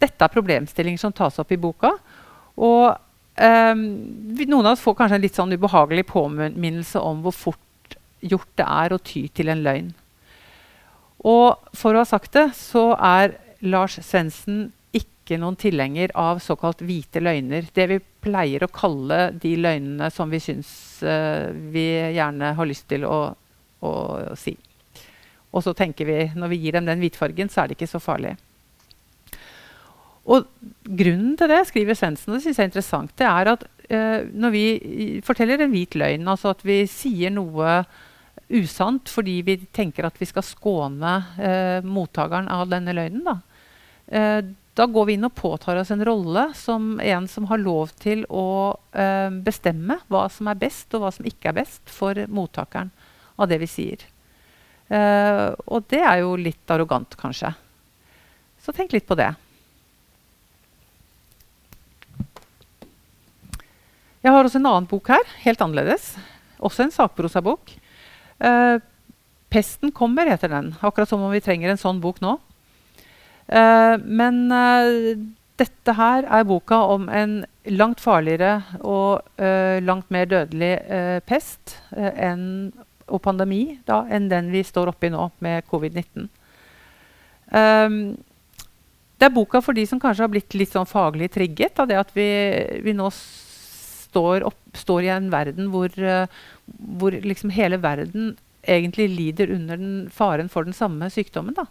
Dette er problemstillinger som tas opp i boka. Og Um, noen av oss får kanskje en litt sånn ubehagelig påminnelse om hvor fort gjort det er å ty til en løgn. Og for å ha sagt det, så er Lars Svendsen ikke noen tilhenger av såkalt hvite løgner. Det vi pleier å kalle de løgnene som vi syns uh, vi gjerne har lyst til å, å si. Og så tenker vi, når vi gir dem den hvitfargen, så er det ikke så farlig. Og grunnen til det, skriver Svendsen, og det synes jeg er interessant, det er at eh, når vi forteller en hvit løgn, altså at vi sier noe usant fordi vi tenker at vi skal skåne eh, mottakeren av denne løgnen, da, eh, da går vi inn og påtar oss en rolle som en som har lov til å eh, bestemme hva som er best, og hva som ikke er best for mottakeren av det vi sier. Eh, og det er jo litt arrogant, kanskje. Så tenk litt på det. Jeg har også en annen bok her, helt annerledes. Også en sakprosabok. Uh, 'Pesten kommer' heter den. Akkurat som om vi trenger en sånn bok nå. Uh, men uh, dette her er boka om en langt farligere og langt mer dødelig pest en, og pandemi da, enn den vi står oppi nå med covid-19. Um, det er boka for de som kanskje har blitt litt sånn faglig trigget av det at vi, vi nå står, opp, står i en verden hvor, uh, hvor liksom hele verden egentlig lider under den, faren for den samme sykdommen. da.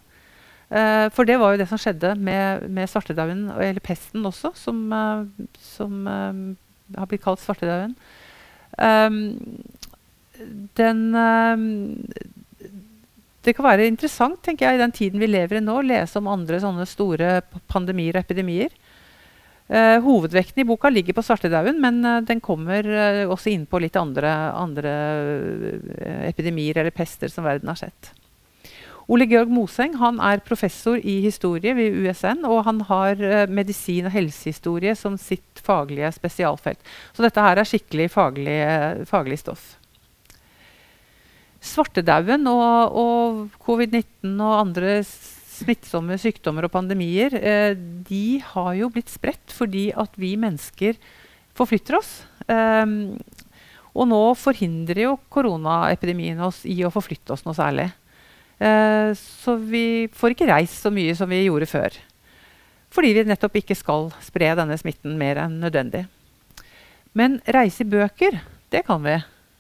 Uh, for det var jo det som skjedde med, med svartedauden, eller pesten også, som, uh, som uh, har blitt kalt svartedauden. Um, den Det kan være interessant tenker jeg, i den tiden vi lever i nå, å lese om andre sånne store pandemier og epidemier. Uh, hovedvekten i boka ligger på svartedauden, men uh, den kommer uh, også inn på litt andre, andre epidemier eller pester som verden har sett. Ole Georg Moseng han er professor i historie ved USN, og han har medisin- og helsehistorie som sitt faglige spesialfelt. Så dette her er skikkelig faglig, faglig stoff. Svartedauden og, og covid-19 og andre smittsomme sykdommer og pandemier, eh, de har jo blitt spredt fordi at vi mennesker forflytter oss. Eh, og nå forhindrer jo koronaepidemien oss i å forflytte oss noe særlig. Eh, så vi får ikke reist så mye som vi gjorde før. Fordi vi nettopp ikke skal spre denne smitten mer enn nødvendig. Men reise i bøker, det kan vi.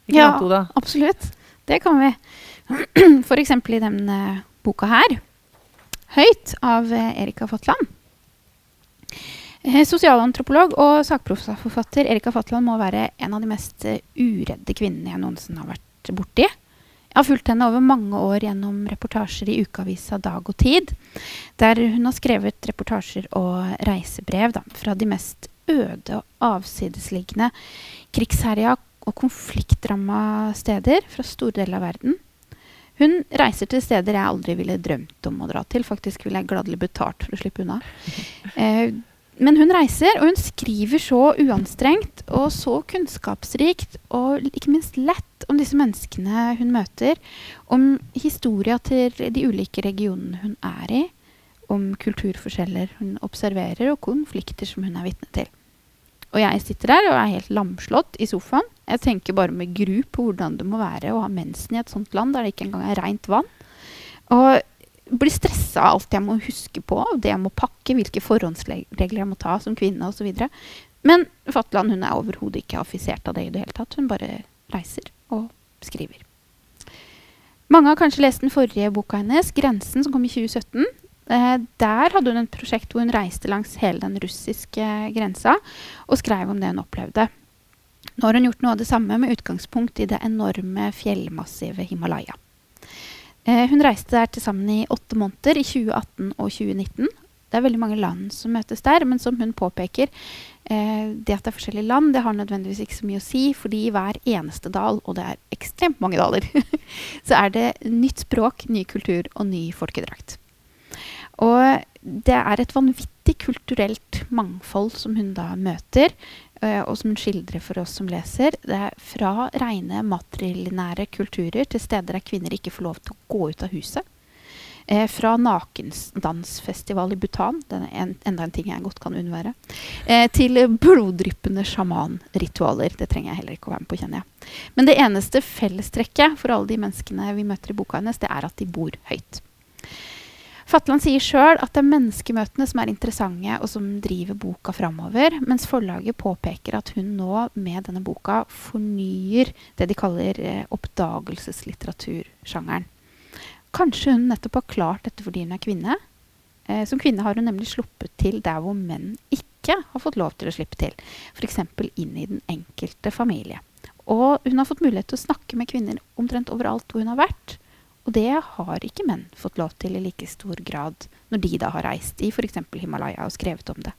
Ikke ja, absolutt. Det kan vi. <clears throat> F.eks. i denne boka her, 'Høyt', av eh, Erika Fatland. Eh, sosialantropolog og sakprosaforfatter Erika Fatland må være en av de mest eh, uredde kvinnene jeg noensinne har vært borti. Jeg har fulgt henne over mange år gjennom reportasjer i ukeavisa Dag og Tid, der hun har skrevet reportasjer og reisebrev da, fra de mest øde og avsidesliggende krigsherja og konfliktramma steder fra store deler av verden. Hun reiser til steder jeg aldri ville drømt om å dra til. Faktisk ville jeg gladelig betalt for å slippe unna. <laughs> Eh, men hun reiser, og hun skriver så uanstrengt og så kunnskapsrikt og ikke minst lett om disse menneskene hun møter. Om historia til de ulike regionene hun er i. Om kulturforskjeller hun observerer, og konflikter som hun er vitne til. Og jeg sitter der og er helt lamslått i sofaen. Jeg tenker bare med gru på hvordan det må være å ha mensen i et sånt land der det ikke engang er rent vann. Og blir stressa av alt jeg må huske på, det jeg må pakke, hvilke forhåndsregler jeg må ta som kvinne osv. Men Fatland hun er overhodet ikke affisert av det i det hele tatt. Hun bare reiser og skriver. Mange har kanskje lest den forrige boka hennes, 'Grensen', som kom i 2017. Eh, der hadde hun et prosjekt hvor hun reiste langs hele den russiske grensa og skrev om det hun opplevde. Nå har hun gjort noe av det samme med utgangspunkt i det enorme fjellmassivet Himalaya. Eh, hun reiste der til sammen i åtte måneder i 2018 og 2019. Det er veldig mange land som møtes der, men som hun påpeker, eh, det at det er forskjellige land, det har nødvendigvis ikke så mye å si, fordi i hver eneste dal, og det er ekstremt mange daler, <laughs> så er det nytt språk, ny kultur og ny folkedrakt. Og det er et vanvittig kulturelt mangfold som hun da møter, eh, og som hun skildrer for oss som leser. Det er fra rene matrilinære kulturer til steder der kvinner ikke får lov til å gå ut av huset. Eh, fra nakendansfestival i Bhutan, en, enda en ting jeg godt kan unnvære, eh, til bloddryppende sjamanritualer. Det trenger jeg heller ikke å være med på, kjenner jeg. Men det eneste fellestrekket for alle de menneskene vi møter i boka hennes, det er at de bor høyt. Fatland sier sjøl at det er menneskemøtene som er interessante, og som driver boka framover, mens forlaget påpeker at hun nå med denne boka fornyer det de kaller eh, oppdagelseslitteratursjangeren. Kanskje hun nettopp har klart dette fordi hun er kvinne? Eh, som kvinne har hun nemlig sluppet til der hvor menn ikke har fått lov til å slippe til. F.eks. inn i den enkelte familie. Og hun har fått mulighet til å snakke med kvinner omtrent overalt hvor hun har vært. Og det har ikke menn fått lov til i like stor grad når de da har reist i f.eks. Himalaya og skrevet om det.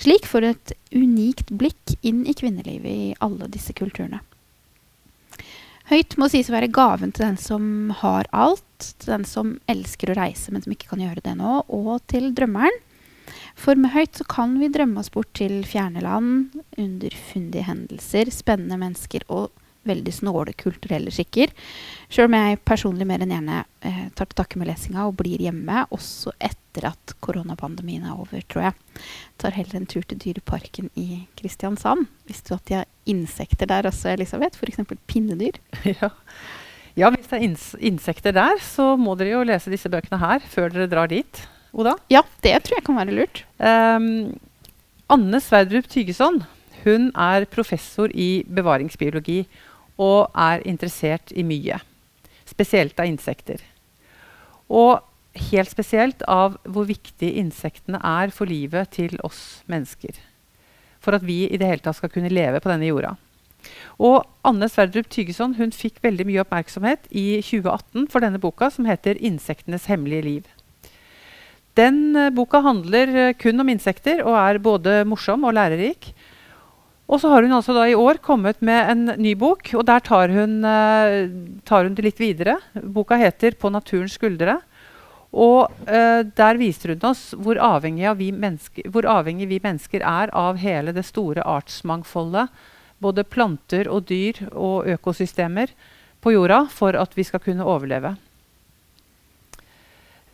Slik får du et unikt blikk inn i kvinnelivet i alle disse kulturene. Høyt må sies å være gaven til den som har alt, til den som elsker å reise, men som ikke kan gjøre det nå, og til drømmeren. For med høyt så kan vi drømme oss bort til fjerne land, underfundige hendelser, spennende mennesker og veldig snåle kulturelle skikker. Sjøl om jeg personlig mer enn gjerne eh, tar til takke med lesinga og blir hjemme, også etter at koronapandemien er over, tror jeg. Tar heller en tur til Dyreparken i Kristiansand. Visste du at de har insekter der også, Elisabeth? F.eks. pinnedyr? <laughs> Ja. ja, hvis det er ins insekter der, så må dere jo lese disse bøkene her før dere drar dit. Oda? Ja, det tror jeg kan være lurt. Um, Anne Sverdrup Tygeson hun er professor i bevaringsbiologi og er interessert i mye. Spesielt av insekter. Og helt spesielt av hvor viktig insektene er for livet til oss mennesker. For at vi i det hele tatt skal kunne leve på denne jorda. Og Anne Sverdrup Tygeson hun fikk veldig mye oppmerksomhet i 2018 for denne boka, som heter 'Insektenes hemmelige liv'. Den uh, boka handler uh, kun om insekter og er både morsom og lærerik. Og så har hun altså da i år kommet med en ny bok, og der tar hun, uh, tar hun det litt videre. Boka heter 'På naturens skuldre'. Og uh, der viser hun oss hvor avhengig, vi hvor avhengig vi mennesker er av hele det store artsmangfoldet, både planter og dyr og økosystemer på jorda, for at vi skal kunne overleve.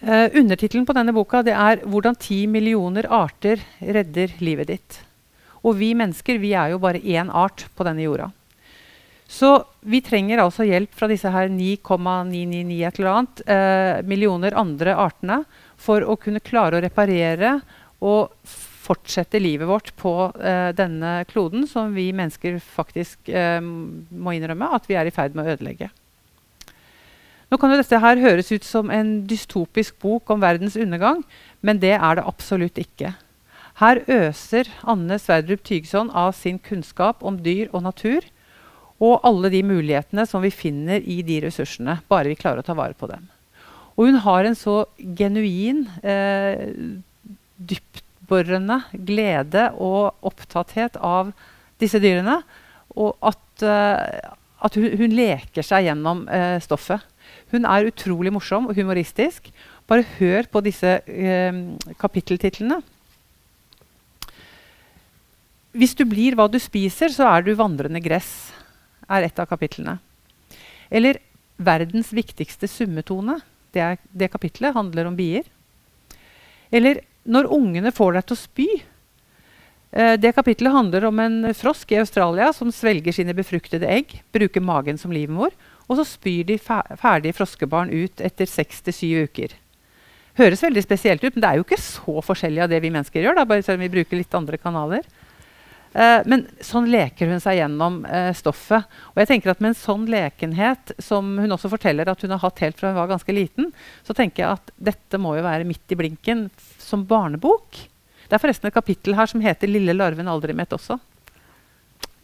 Uh, Undertittelen på denne boka er 'Hvordan ti millioner arter redder livet ditt'. Og vi mennesker vi er jo bare én art på denne jorda. Så vi trenger altså hjelp fra disse her 9,999 et eller annet eh, millioner andre artene for å kunne klare å reparere og fortsette livet vårt på eh, denne kloden, som vi mennesker faktisk eh, må innrømme at vi er i ferd med å ødelegge. Nå kan jo dette her høres ut som en dystopisk bok om verdens undergang, men det er det absolutt ikke. Her øser Anne Sverdrup Tygson av sin kunnskap om dyr og natur, og alle de mulighetene som vi finner i de ressursene, bare vi klarer å ta vare på dem. Og hun har en så genuin, eh, dyptborende glede og opptatthet av disse dyrene, og at, eh, at hun, hun, leker seg gjennom eh, stoffet. Hun er utrolig morsom og humoristisk. Bare hør på disse eh, kapitteltitlene. Hvis du blir hva du spiser, så er du vandrende gress, er et av kapitlene. Eller verdens viktigste summetone. Det, er, det kapitlet handler om bier. Eller når ungene får deg til å spy. Eh, det kapitlet handler om en frosk i Australia som svelger sine befruktede egg, bruker magen som livmor, og så spyr de ferdige froskebarn ut etter seks til syv uker. Høres veldig spesielt ut, men det er jo ikke så forskjellig av det vi mennesker gjør. Da, bare selv om vi bruker litt andre kanaler. Uh, men sånn leker hun seg gjennom uh, stoffet. Og jeg tenker at Med en sånn lekenhet, som hun også forteller at hun har hatt helt fra hun var ganske liten, så tenker jeg at dette må jo være midt i blinken som barnebok. Det er forresten et kapittel her som heter 'Lille larven aldri mett' også.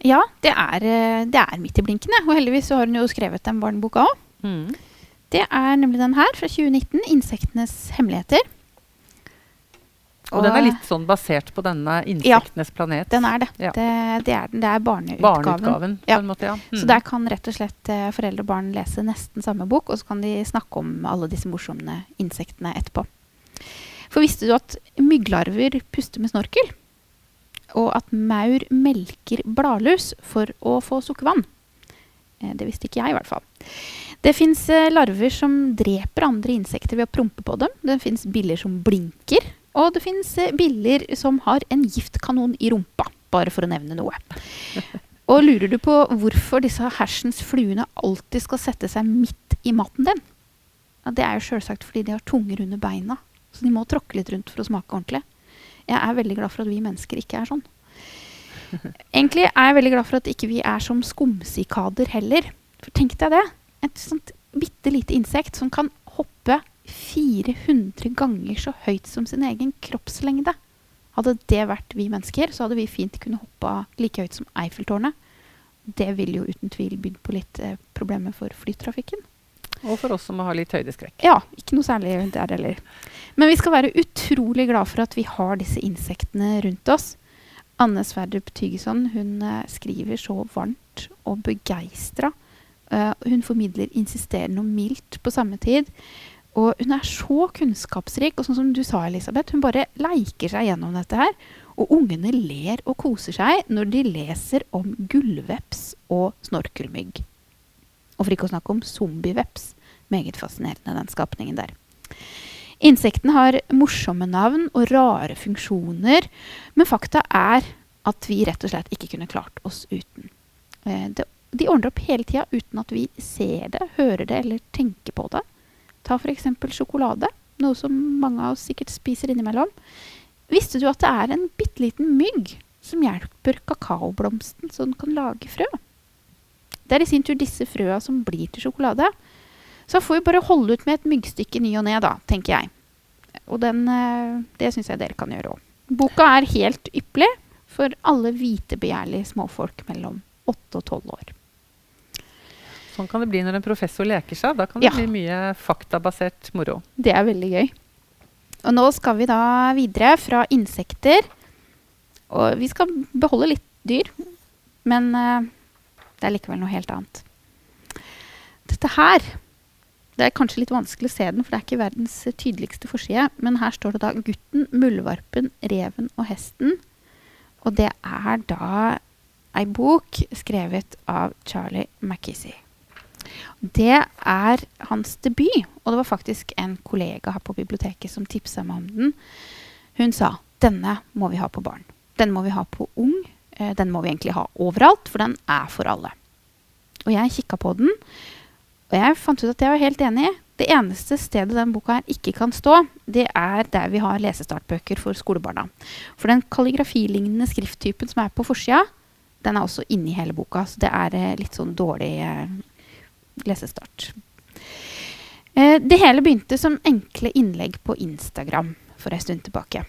Ja, det er, eh, det er midt i blinken. Og heldigvis har hun jo skrevet den barneboka òg. Mm. Det er nemlig den her fra 2019, 'Insektenes hemmeligheter'. Og, og den er litt sånn basert på denne Insektenes ja, planet? den er det. Ja. Det, det, er, det, er, barneutgaven. barneutgaven ja. måte, ja. Mm. Så der kan rett og slett eh, foreldre og barn lese nesten samme bok, og så kan de snakke om alle disse morsomme insektene etterpå. For visste du at mygglarver puster med snorkel? Og at maur melker bladlus for å få sukkervann? Eh, det visste ikke jeg, i hvert fall. Det fins eh, larver som dreper andre insekter ved å prompe på dem. Det fins biller som blinker og det fins eh, biller som har en giftkanon i rumpa, bare for å nevne noe. Og lurer du på hvorfor disse hersens fluene alltid skal sette seg midt i maten din? Ja, det er jo sjølsagt fordi de har tunger under beina, så de må tråkke litt rundt for å smake ordentlig. Jeg er veldig glad for at vi mennesker ikke er sånn. Egentlig er jeg veldig glad for at ikke vi er som skumsikader heller. For tenk deg det. Et sånt bitte lite insekt som kan hoppe 400 ganger så høyt som sin egen kroppslengde. Hadde det vært vi mennesker, så hadde vi fint kunne hoppa like høyt som Eiffeltårnet. Det ville jo uten tvil bydd på litt eh, problemer for flytrafikken. Og for oss som har litt høydeskrekk. Ja, ikke noe særlig der heller. Men vi skal være utrolig glad for at vi har disse insektene rundt oss. Anne Sverdrup Tygeson hun eh, skriver så varmt og begeistra. Uh, hun formidler insisterende og mildt på samme tid. Og hun er så kunnskapsrik, og sånn som du sa, Elisabeth, hun bare leiker seg gjennom dette her. Og ungene ler og koser seg når de leser om gullveps og snorkelmygg. Og for ikke å snakke om zombieveps. Meget fascinerende, den skapningen der. Insektene har morsomme navn og rare funksjoner, men fakta er at vi rett og slett ikke kunne klart oss uten. Eh, de ordner opp hele tida uten at vi ser det, hører det eller tenker på det. Ta f.eks. sjokolade, noe som mange av oss sikkert spiser innimellom. Visste du at det er en bitte liten mygg som hjelper kakaoblomsten så den kan lage frø? Det er i sin tur disse frøa som blir til sjokolade. Så får vi bare holde ut med et myggstykke ny og ne, da, tenker jeg. Og den, eh, det syns jeg dere kan gjøre òg. Boka er helt ypperlig for alle vitebegjærlige småfolk mellom 8 og 12 år. Sånn kan det bli når en professor leker seg. Da kan det ja. bli mye faktabasert moro. Det er veldig gøy. Og nå skal vi da videre fra insekter. Og vi skal beholde litt dyr, men uh, det er likevel noe helt annet. Dette her Det er kanskje litt vanskelig å se den, for det er ikke verdens tydeligste forside. Men her står det da 'Gutten, muldvarpen, reven og hesten'. Og det er da ei bok skrevet av Charlie McKissy. Det er hans debut, og det var faktisk en kollega her på biblioteket som tipsa meg om den. Hun sa denne må vi ha på barn. Den må vi ha på ung. Eh, den må vi egentlig ha overalt, for den er for alle. Og jeg kikka på den, og jeg fant ut at jeg var helt enig. Det eneste stedet den boka her ikke kan stå, det er der vi har lesestartbøker for skolebarna. For den kalligrafilignende skrifttypen som er på forsida, den er også inni hele boka. Så det er eh, litt sånn dårlig eh, lesestart. Eh, det hele begynte som enkle innlegg på Instagram for en stund tilbake.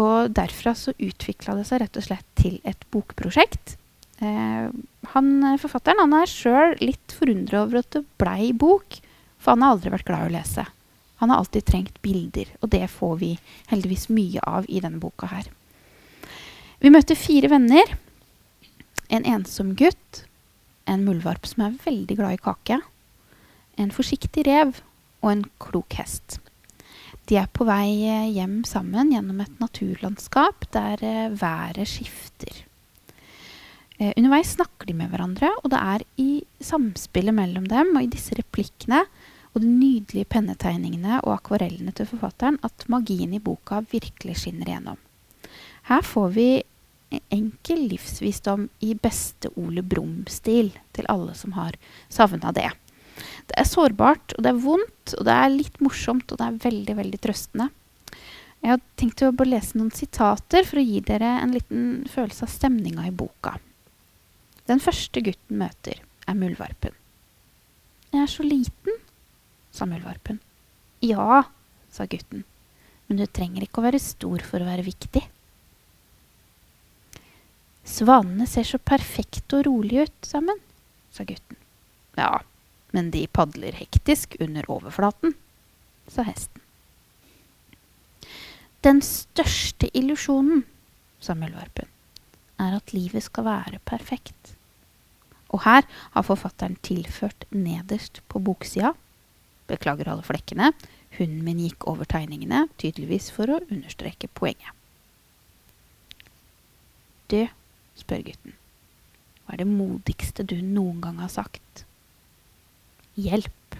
Og derfra så utvikla det seg rett og slett til et bokprosjekt. Eh, han, forfatteren han er sjøl litt forundra over at det blei bok, for han har aldri vært glad i å lese. Han har alltid trengt bilder, og det får vi heldigvis mye av i denne boka her. Vi møter fire venner. En ensom gutt, en muldvarp som er veldig glad i kake, en forsiktig rev og en klok hest. De er på vei eh, hjem sammen gjennom et naturlandskap der eh, været skifter. Eh, underveis snakker de med hverandre, og det er i samspillet mellom dem og i disse replikkene og de nydelige pennetegningene og akvarellene til forfatteren at magien i boka virkelig skinner igjennom. Her får vi enkel livsvisdom i beste Ole Brumm-stil til alle som har savna det. Det er sårbart, og det er vondt, og det er litt morsomt, og det er veldig, veldig trøstende. Jeg har tenkt å lese noen sitater for å gi dere en liten følelse av stemninga i boka. Den første gutten møter, er muldvarpen. Jeg er så liten, sa muldvarpen. Ja, sa gutten, men du trenger ikke å være stor for å være viktig. Svanene ser så perfekte og rolige ut sammen, sa gutten. Ja, men de padler hektisk under overflaten, sa hesten. Den største illusjonen, sa muldvarpen, er at livet skal være perfekt. Og her har forfatteren tilført nederst på boksida Beklager alle flekkene. Hunden min gikk over tegningene, tydeligvis for å understreke poenget. Du, spør gutten, hva er det modigste du noen gang har sagt? Hjelp,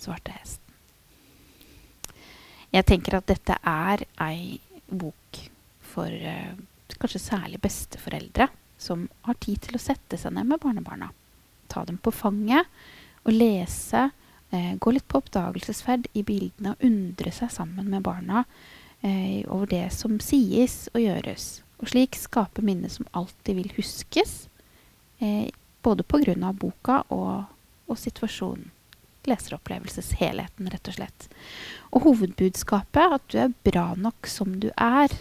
svarte hesten. Jeg tenker at dette er ei bok for uh, kanskje særlig besteforeldre som har tid til å sette seg ned med barnebarna. Ta dem på fanget og lese. Uh, gå litt på oppdagelsesferd i bildene og undre seg sammen med barna uh, over det som sies og gjøres. Og slik skape minner som alltid vil huskes, både pga. boka og og situasjonen. Leseropplevelseshelheten, rett og slett. Og hovedbudskapet, at du er bra nok som du er,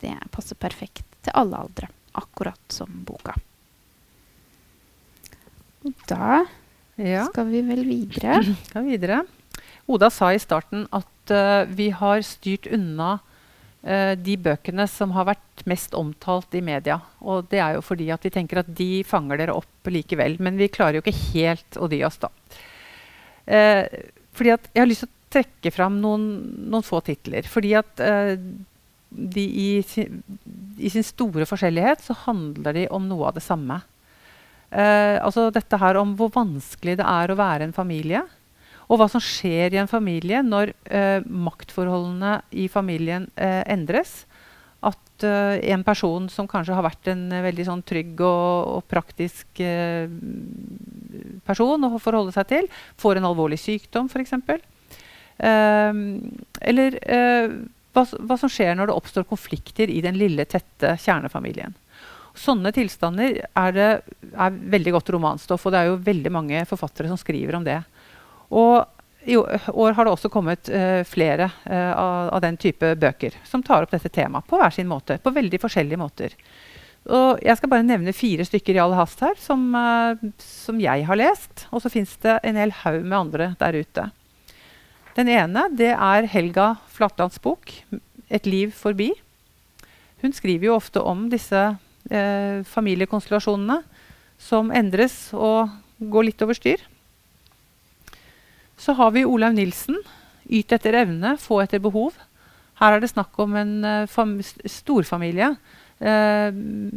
det passer perfekt til alle aldre. Akkurat som boka. Og da ja. skal vi vel videre. <clears throat> Skal videre. Oda sa i starten at uh, vi har styrt unna de bøkene som har vært mest omtalt i media. Og det er jo fordi at vi tenker at de fanger dere opp likevel. Men vi klarer jo ikke helt å dy oss, da. Uh, fordi at jeg har lyst til å trekke fram noen, noen få titler. Fordi at de i sin, i sin, store forskjellighet så handler de om noe av det samme. altså dette her om hvor vanskelig det er å være en familie. Og hva som skjer i en familie når eh, maktforholdene i familien eh, endres. At eh, en person som kanskje har vært en veldig sånn, trygg og, og praktisk eh, person å forholde seg til, får en alvorlig sykdom f.eks. Eh, eller eh, hva, hva, som skjer når det oppstår konflikter i den lille, tette kjernefamilien. Sånne tilstander er, det, er veldig godt romanstoff, og det er jo veldig mange forfattere som skriver om det. Og i år har det også kommet uh, flere uh, av, den type bøker som tar opp dette temaet på hver sin måte. På veldig forskjellige måter. Og jeg skal bare nevne fire stykker i all hast her som, uh, som jeg har lest. Og så fins det en hel haug med andre der ute. Den ene det er Helga Flatlands bok 'Et liv forbi'. Hun skriver jo ofte om disse familiekonstellasjonene som endres og går litt over styr. Så har vi Olaug Nilsen. 'Yt etter evne, få etter behov'. Her er det snakk om en uh, storfamilie uh,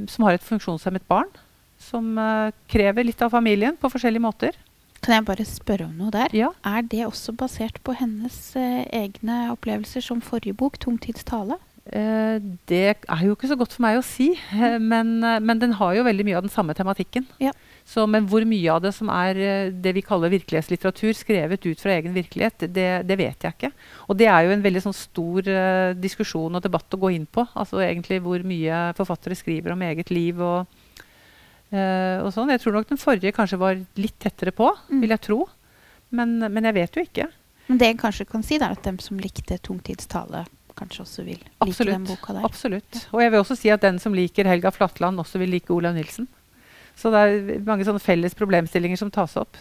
som har et funksjonshemmet barn. Som uh, krever litt av familien på forskjellige måter. Kan jeg bare spørre om noe der? Ja. Er det også basert på hennes egne opplevelser som forrige bok, 'Tungtidstale'? det er jo ikke så godt for meg å si, men, men den har jo veldig mye av den samme tematikken. Ja. Så, men hvor mye av det som er eh, det vi kaller virkelighetslitteratur, skrevet ut fra egen virkelighet, det, det vet jeg ikke. Og det er jo en veldig sånn, stor uh, diskusjon og debatt å gå inn på. Altså egentlig hvor mye forfattere skriver om eget liv og, uh, og sånn. Jeg tror nok den forrige kanskje var litt tettere på, mm. vil jeg tro. Men, men, jeg vet jo ikke. Men det jeg kanskje kan si, er at dem som likte tungtidstale, kanskje også vil like Absolutt. den boka der. Absolutt. Og jeg vil også si at den som liker Helga Flatland, også vil like Olav Nilsen. Så det er mange sånne felles problemstillinger som tas opp.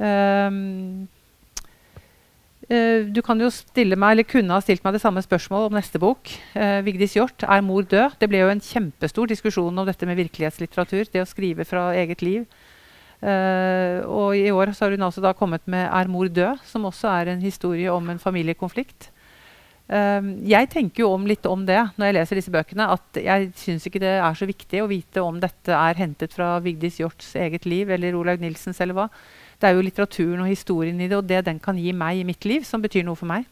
Um, uh, du kan jo stille meg, eller kunne ha stilt meg det samme spørsmålet om neste bok. Uh, Vigdis Hjorth, 'Er mor død?' Det ble jo en kjempestor diskusjon om dette med virkelighetslitteratur. Det å skrive fra eget liv. Uh, og i år så har hun altså da kommet med 'Er mor død?', som også er en historie om en familiekonflikt. Um, jeg tenker jo om litt om det når jeg leser disse bøkene. At jeg syns ikke det er så viktig å vite om dette er hentet fra Vigdis Hjorts eget liv eller Olaug Nilsens eller hva. Det er jo litteraturen og historien i det og det den kan gi meg i mitt liv, som betyr noe for meg.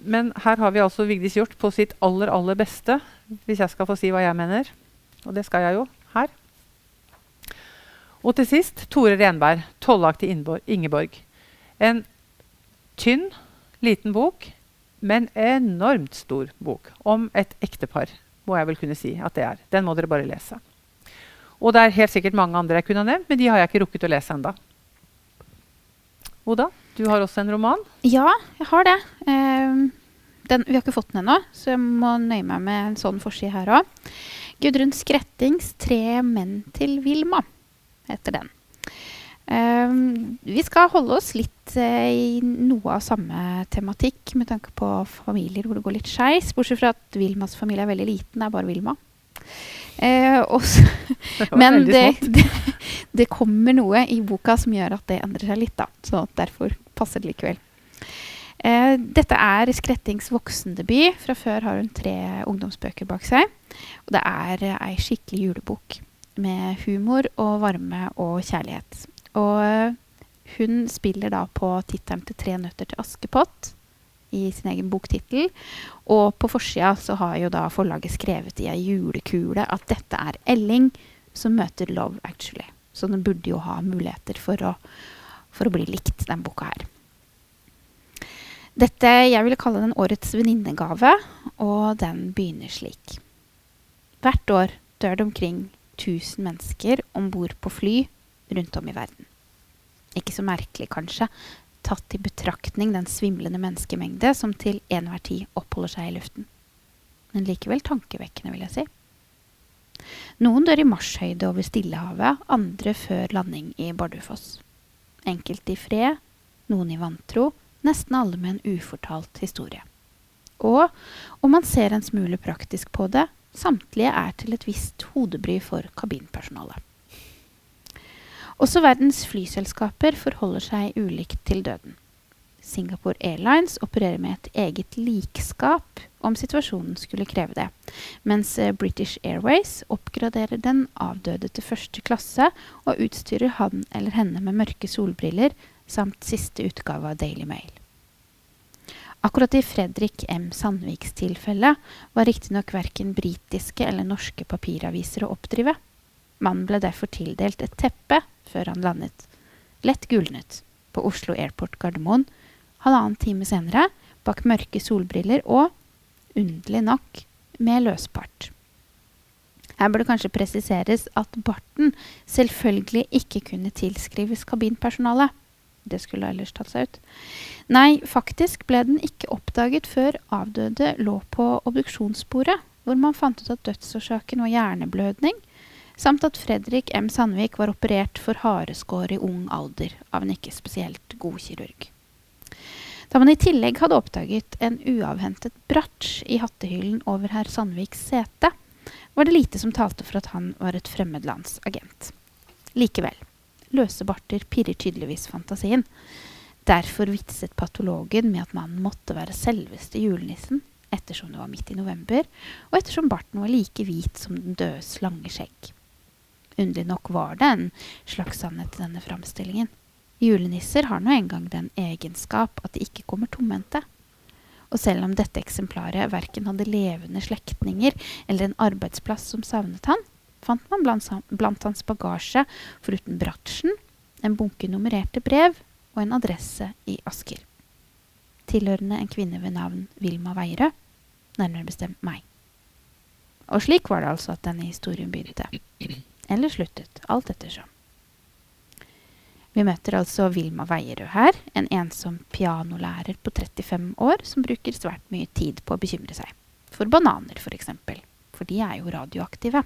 Men her har vi altså Vigdis Hjort på sitt aller, aller beste, hvis jeg skal få si hva jeg mener. Og det skal jeg jo her. Og til sist Tore Renberg, 'Tollaktig Ingeborg'. En tynn, liten bok, men enormt stor bok om et ektepar, må jeg vel kunne si at det er. Den må dere bare lese. Og det er helt sikkert mange andre jeg kunne ha nevnt, men de har jeg ikke rukket å lese enda. Oda, du har også en roman? Ja, jeg har det. Um, den, vi har ikke fått den ennå, så jeg må nøye meg med en sånn forside her òg. Gudrun Skrettings 'Tre menn til Vilma' heter den. Um, vi skal holde oss litt uh, i noe av samme tematikk med tanke på familier hvor det går litt skeis. Bortsett fra at Vilmas familie er veldig liten. Det er bare Vilma. Uh, også, <laughs> men det, det, det, kommer noe i boka som gjør at det endrer seg litt. da, Så derfor passer det likevel. Uh, dette er Skrettings voksendebut. Fra før har hun tre ungdomsbøker bak seg. Og det er ei skikkelig julebok med humor og varme og kjærlighet. Og eh, hun spiller da på tittelen til 'Tre nøtter til Askepott' i sin egen boktittel. Og på forsida så har jo da forlaget skrevet i ei julekule at dette er Elling som møter Love Actually. Så den burde jo ha muligheter for å, for å bli likt, den boka her. Dette jeg ville kalle den årets venninnegave, og den begynner slik. Hvert år dør det omkring 1000 mennesker om bord på fly rundt om i verden. Ikke så merkelig, kanskje, tatt i betraktning den svimlende menneskemengde som til enhver tid oppholder seg i luften. Men likevel tankevekkende, vil jeg si. Noen dør i marshøyde over Stillehavet, andre før landing i Bardufoss. Enkelte i fred, noen i vantro, nesten alle med en ufortalt historie. Og om man ser en smule praktisk på det, samtlige er til et visst hodebry for kabinpersonalet. Også verdens flyselskaper forholder seg ulikt til døden. Singapore Airlines opererer med et eget likskap om situasjonen skulle kreve det, mens eh, British Airways oppgraderer den avdøde til første klasse og utstyrer han eller henne med mørke solbriller samt siste utgave av Daily Mail. Akkurat i Fredrik M. Sandviks tilfelle var riktignok verken britiske eller norske papiraviser å oppdrive. Mannen ble derfor tildelt et teppe før han landet, lett gulnet, på Oslo Airport Gardermoen halvannen time senere, bak mørke solbriller og, underlig nok, med løspart. Her bør det kanskje presiseres at barten selvfølgelig ikke kunne tilskrives kabinpersonalet. Det skulle ellers tatt seg ut. Nei, faktisk ble den ikke oppdaget før avdøde lå på obduksjonsbordet, hvor man fant ut at dødsårsaken var hjerneblødning, samt at Fredrik M. Sandvik var operert for hareskår i ung alder av en ikke spesielt god kirurg. Da man i tillegg hadde oppdaget en uavhentet bratsj i hattehyllen over herr Sandviks sete, var det lite som talte for at han var et fremmedlandsagent. Likevel, løse barter pirrer tydeligvis fantasien. Derfor vitset patologen med at mannen måtte være selveste julenissen, ettersom det var midt i november, og ettersom barten var like hvit som den døde lange skjegg. Underlig nok var det en slags sannhet i denne framstillingen. Julenisser har nå engang den egenskap at de ikke kommer tomhendte. Og selv om dette eksemplaret verken hadde levende slektninger eller en arbeidsplass som savnet han, fant man blant, blant hans bagasje, foruten bratsjen, en bunke nummererte brev og en adresse i Asker. Tilhørende en kvinne ved navn Vilma Veierød, nærmere bestemt meg. Og slik var det altså at denne historien begynte eller sluttet, alt ettersom. Vi møter altså Vilma Veierød her, en ensom pianolærer på 35 år som bruker svært mye tid på å bekymre seg. For bananer, f.eks. For, eksempel. for de er jo radioaktive.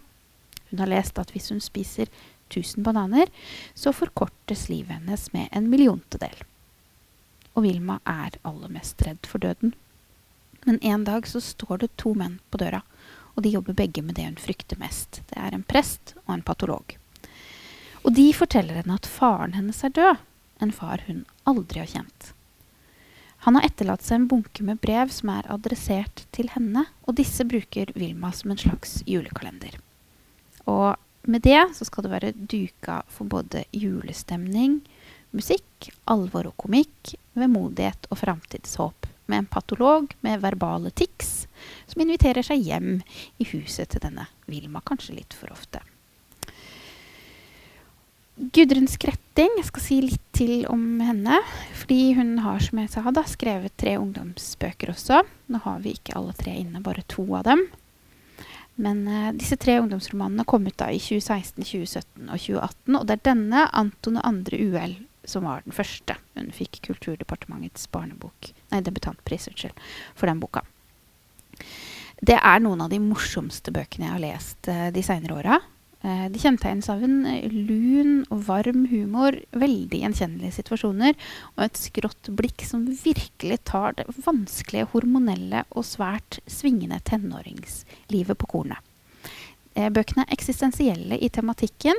Hun har lest at hvis hun spiser 1000 bananer, så forkortes livet hennes med en milliontedel. Og Vilma er aller mest redd for døden. Men en dag så står det to menn på døra, og de jobber begge med det hun frykter mest. Det er en prest og en patolog. Og de forteller henne at faren hennes er død. En far hun aldri har kjent. Han har etterlatt seg en bunke med brev som er adressert til henne, og disse bruker Vilma som en slags julekalender. Og med det så skal det være duka for både julestemning, musikk, alvor og komikk, vemodighet og framtidshåp. Med en patolog med verbale tics som inviterer seg hjem i huset til denne Vilma kanskje litt for ofte. Gudrun Skretting, jeg skal si litt til om henne. Fordi hun har som jeg sa, da, skrevet tre ungdomsbøker også. Nå har vi ikke alle tre inne, bare to av dem. Men uh, disse tre ungdomsromanene kom ut da i 2016, 2017 og 2018. Og det er denne, 'Anton og andre uhell', som var den første. Hun fikk Kulturdepartementets barnebok, nei, debutantpris unnskyld, for den boka. Det er noen av de morsomste bøkene jeg har lest uh, de seinere åra. Eh, de kjennetegnes av en eh, lun og varm humor, veldig gjenkjennelige situasjoner og et skrått blikk som virkelig tar det vanskelige hormonelle og svært svingende tenåringslivet på kornet. Eh, bøkene er eksistensielle i tematikken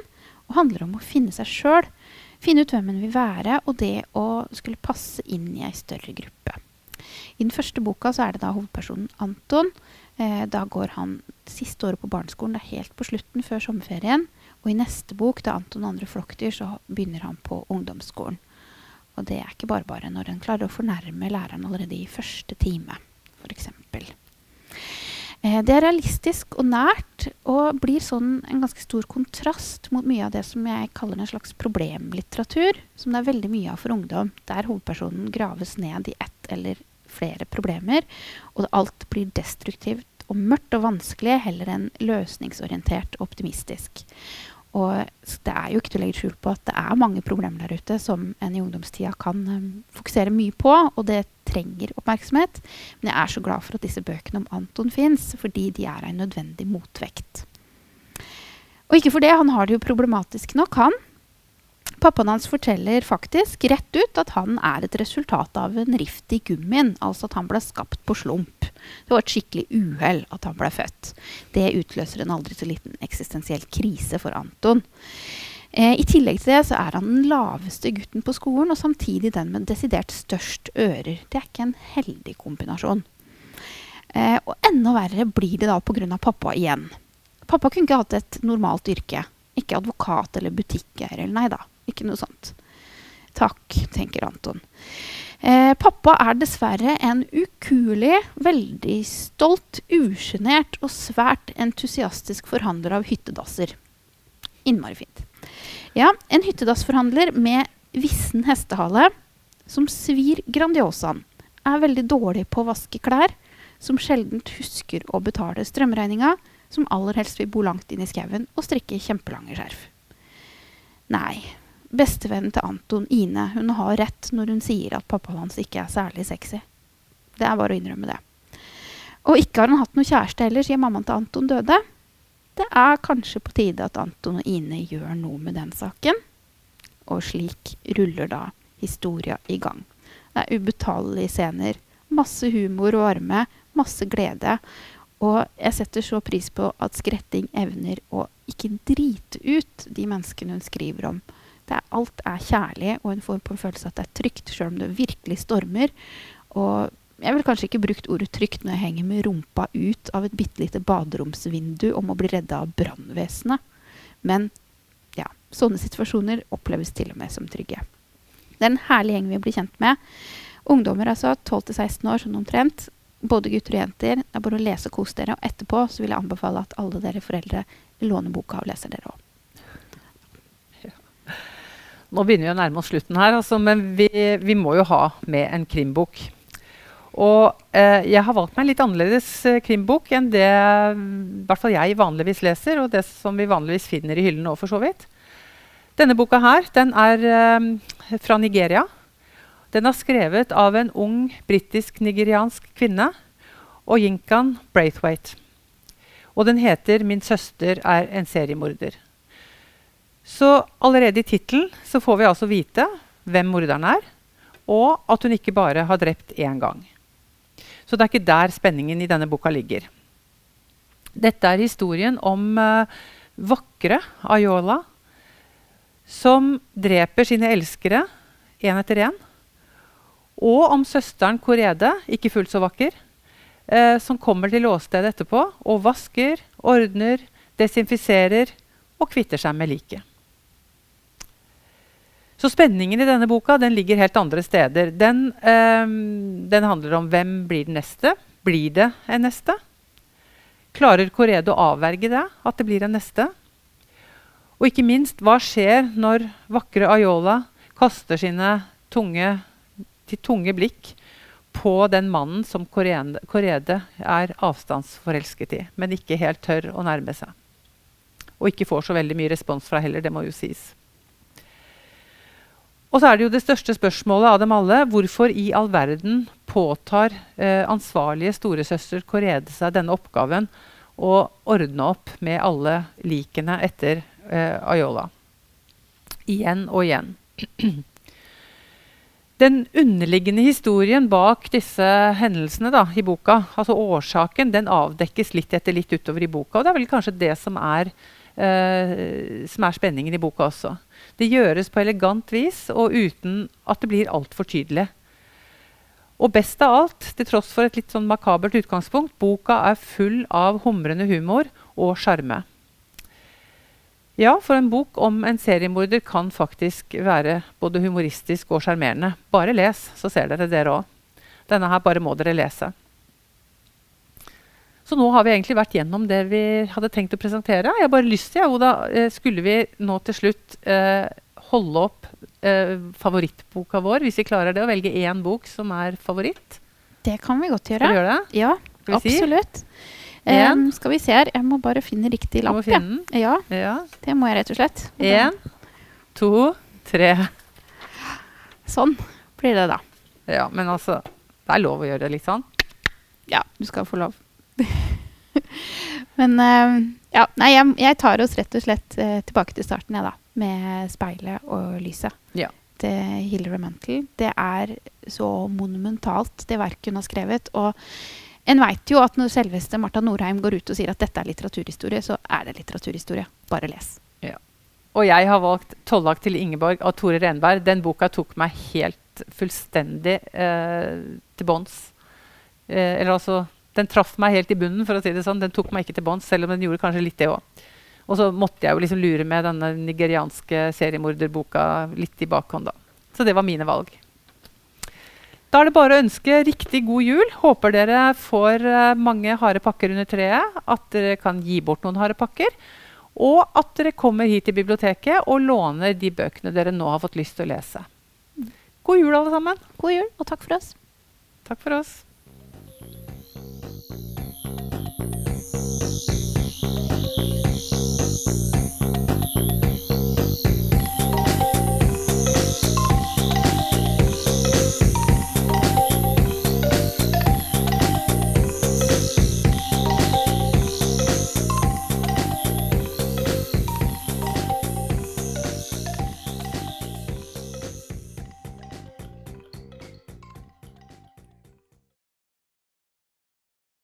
og handler om å finne seg sjøl. Finne ut hvem en vil være, og det å skulle passe inn i ei større gruppe. I den første boka så er det da hovedpersonen Anton Eh, da går han siste året på barneskolen. Det er helt på slutten, før sommerferien. Og i neste bok, da 'Anton og andre flokkdyr', så begynner han på ungdomsskolen. Og det er ikke bare bare når en klarer å fornærme læreren allerede i første time, f.eks. Eh, det er realistisk og nært, og blir sånn en ganske stor kontrast mot mye av det som jeg kaller en slags problemlitteratur, som det er veldig mye av for ungdom, der hovedpersonen graves ned i ett eller flere problemer, og alt blir destruktivt og mørkt og vanskelig heller enn løsningsorientert og optimistisk. Og det er jo ikke til å legge skjul på at det er mange problemer der ute som en i ungdomstida kan um, fokusere mye på, og det trenger oppmerksomhet. Men jeg er så glad for at disse bøkene om Anton fins, fordi de er en nødvendig motvekt. Og ikke for det, han har det jo problematisk nok, han. Pappaen hans forteller faktisk rett ut at han er et resultat av en rift i gummien. Altså at han ble skapt på slump. Det var et skikkelig uhell at han ble født. Det utløser en aldri så liten eksistensiell krise for Anton. Eh, I tillegg til det så er han den laveste gutten på skolen, og samtidig den med desidert størst ører. Det er ikke en heldig kombinasjon. Eh, og enda verre blir det da pga. pappa igjen. Pappa kunne ikke hatt et normalt yrke. Ikke advokat eller butikkeier. Nei da, ikke noe sånt. Takk, tenker Anton. Eh, pappa er dessverre en ukuelig, veldig stolt, usjenert og svært entusiastisk forhandler av hyttedasser. Innmari fint. Ja, en hyttedassforhandler med vissen hestehale som svir Grandiosaen. Er veldig dårlig på å vaske klær, som sjelden husker å betale strømregninga, som aller helst vil bo langt inn i skauen og strikke kjempelange skjerf. Nei, bestevennen til Anton, Ine, hun har rett når hun sier at pappaen hans ikke er særlig sexy. Det er bare å innrømme det. Og ikke har han hatt noe kjæreste heller siden mammaen til Anton døde. Det er kanskje på tide at Anton og Ine gjør noe med den saken. Og slik ruller da historia i gang. Det er ubetalelige scener. Masse humor og varme. Masse glede. Og jeg setter så pris på at Skretting evner å ikke drite ut de menneskene hun skriver om. Er, alt er kjærlig, og hun får på en følelse at det er trygt, sjøl om det virkelig stormer. Og jeg ville kanskje ikke brukt ordet trygt når jeg henger med rumpa ut av et bitte lite baderomsvindu om å bli redda av brannvesenet. Men ja, sånne situasjoner oppleves til og med som trygge. Det er en herlig gjeng vi blir kjent med. Ungdommer altså, 12-16 år sånn omtrent både gutter og jenter. Det er bare å lese og kose dere. Og etterpå så vil jeg anbefale at alle dere foreldre låner boka og leser dere òg. Nå begynner vi å nærme oss slutten her, altså, men vi, vi, må jo ha med en krimbok. Og eh, jeg har valgt meg en litt annerledes eh, krimbok enn det hvert fall jeg vanligvis leser, og det som vi vanligvis finner i hyllene òg, for så vidt. Denne boka her, den er eh, fra Nigeria. Den er skrevet av en ung britisk-nigeriansk kvinne, og Yinkan Braithwaite. Og den heter 'Min søster er en seriemorder'. Så allerede i tittelen får vi altså vite hvem morderen er, og at hun ikke bare har drept én gang. Så det er ikke der spenningen i denne boka ligger. Dette er historien om uh, vakre Ayola som dreper sine elskere én etter én. Og om søsteren Korede, ikke fullt så vakker, uh, som kommer til åstedet etterpå og vasker, ordner, desinfiserer og kvitter seg med liket. Så spenningen i denne boka den ligger helt andre steder. Den, eh, den, handler om hvem blir den neste. Blir det en neste? Klarer Korede å avverge det, at det blir en neste? Og ikke minst, hva skjer når vakre Ayola kaster sine tunge, til tunge blikk på den mannen som Korede er avstandsforelsket i, men ikke helt tør å nærme seg? Og ikke får så veldig mye respons fra heller, det må jo sies. Og så er det jo det største spørsmålet av dem alle. Hvorfor i all verden påtar eh, ansvarlige storesøster Korede seg denne oppgaven å ordne opp med alle likene etter eh, Ayola? Igjen og igjen. <clears throat> Den underliggende historien bak disse hendelsene da, i boka, altså årsaken, den avdekkes litt etter litt utover i boka. Og det er vel kanskje det som er, eh, som er spenningen i boka også. Det gjøres på elegant vis og uten at det blir altfor tydelig. Og best av alt, til tross for et litt sånn makabert utgangspunkt, boka er full av humrende humor og sjarme. Ja, for en bok om en seriemorder kan faktisk være både humoristisk og sjarmerende. Bare les, så ser dere dere òg. Denne her bare må dere lese. Så nå har vi egentlig vært gjennom det vi hadde tenkt å presentere. Jeg har bare lyst til, Oda, eh, Skulle vi nå til slutt eh, holde opp eh, favorittboka vår, hvis vi klarer det, å velge én bok som er favoritt? Det kan vi godt gjøre. Vi det? Ja, absolutt. Si? Um, skal vi se her. Jeg må bare finne riktig lapp. Finne ja. ja. Det må jeg rett og slett. Én, to, tre. Sånn blir det, da. Ja, men altså Det er lov å gjøre det litt sånn. Ja, du skal få lov. <laughs> Men uh, ja, nei, jeg, jeg, tar oss rett og slett uh, tilbake til starten, jeg, da. Med speilet og lyset. Ja. Til Hilary Mantel. Det er så monumentalt, det verket hun har skrevet. Og en veit jo at når selveste Marta Norheim går ut og sier at dette er litteraturhistorie, så er det litteraturhistorie. Bare les. Ja. Og jeg har valgt 'Tollak til Ingeborg' av Tore Renberg. Den boka tok meg helt fullstendig eh, til bånns. Eh, eller altså den traff meg helt i bunnen. for å si det sånn. Den tok meg ikke til bånns, selv om den gjorde kanskje litt det òg. Og så måtte jeg jo liksom lure med denne nigerianske seriemorderboka litt i bakhånd. da. Så det var mine valg. Da er det bare å ønske riktig god jul. Håper dere får uh, mange harde pakker under treet. At dere kan gi bort noen harde pakker. Og at dere kommer hit til biblioteket og låner de bøkene dere nå har fått lyst til å lese. God jul, alle sammen. God jul, og takk for oss. Takk for oss.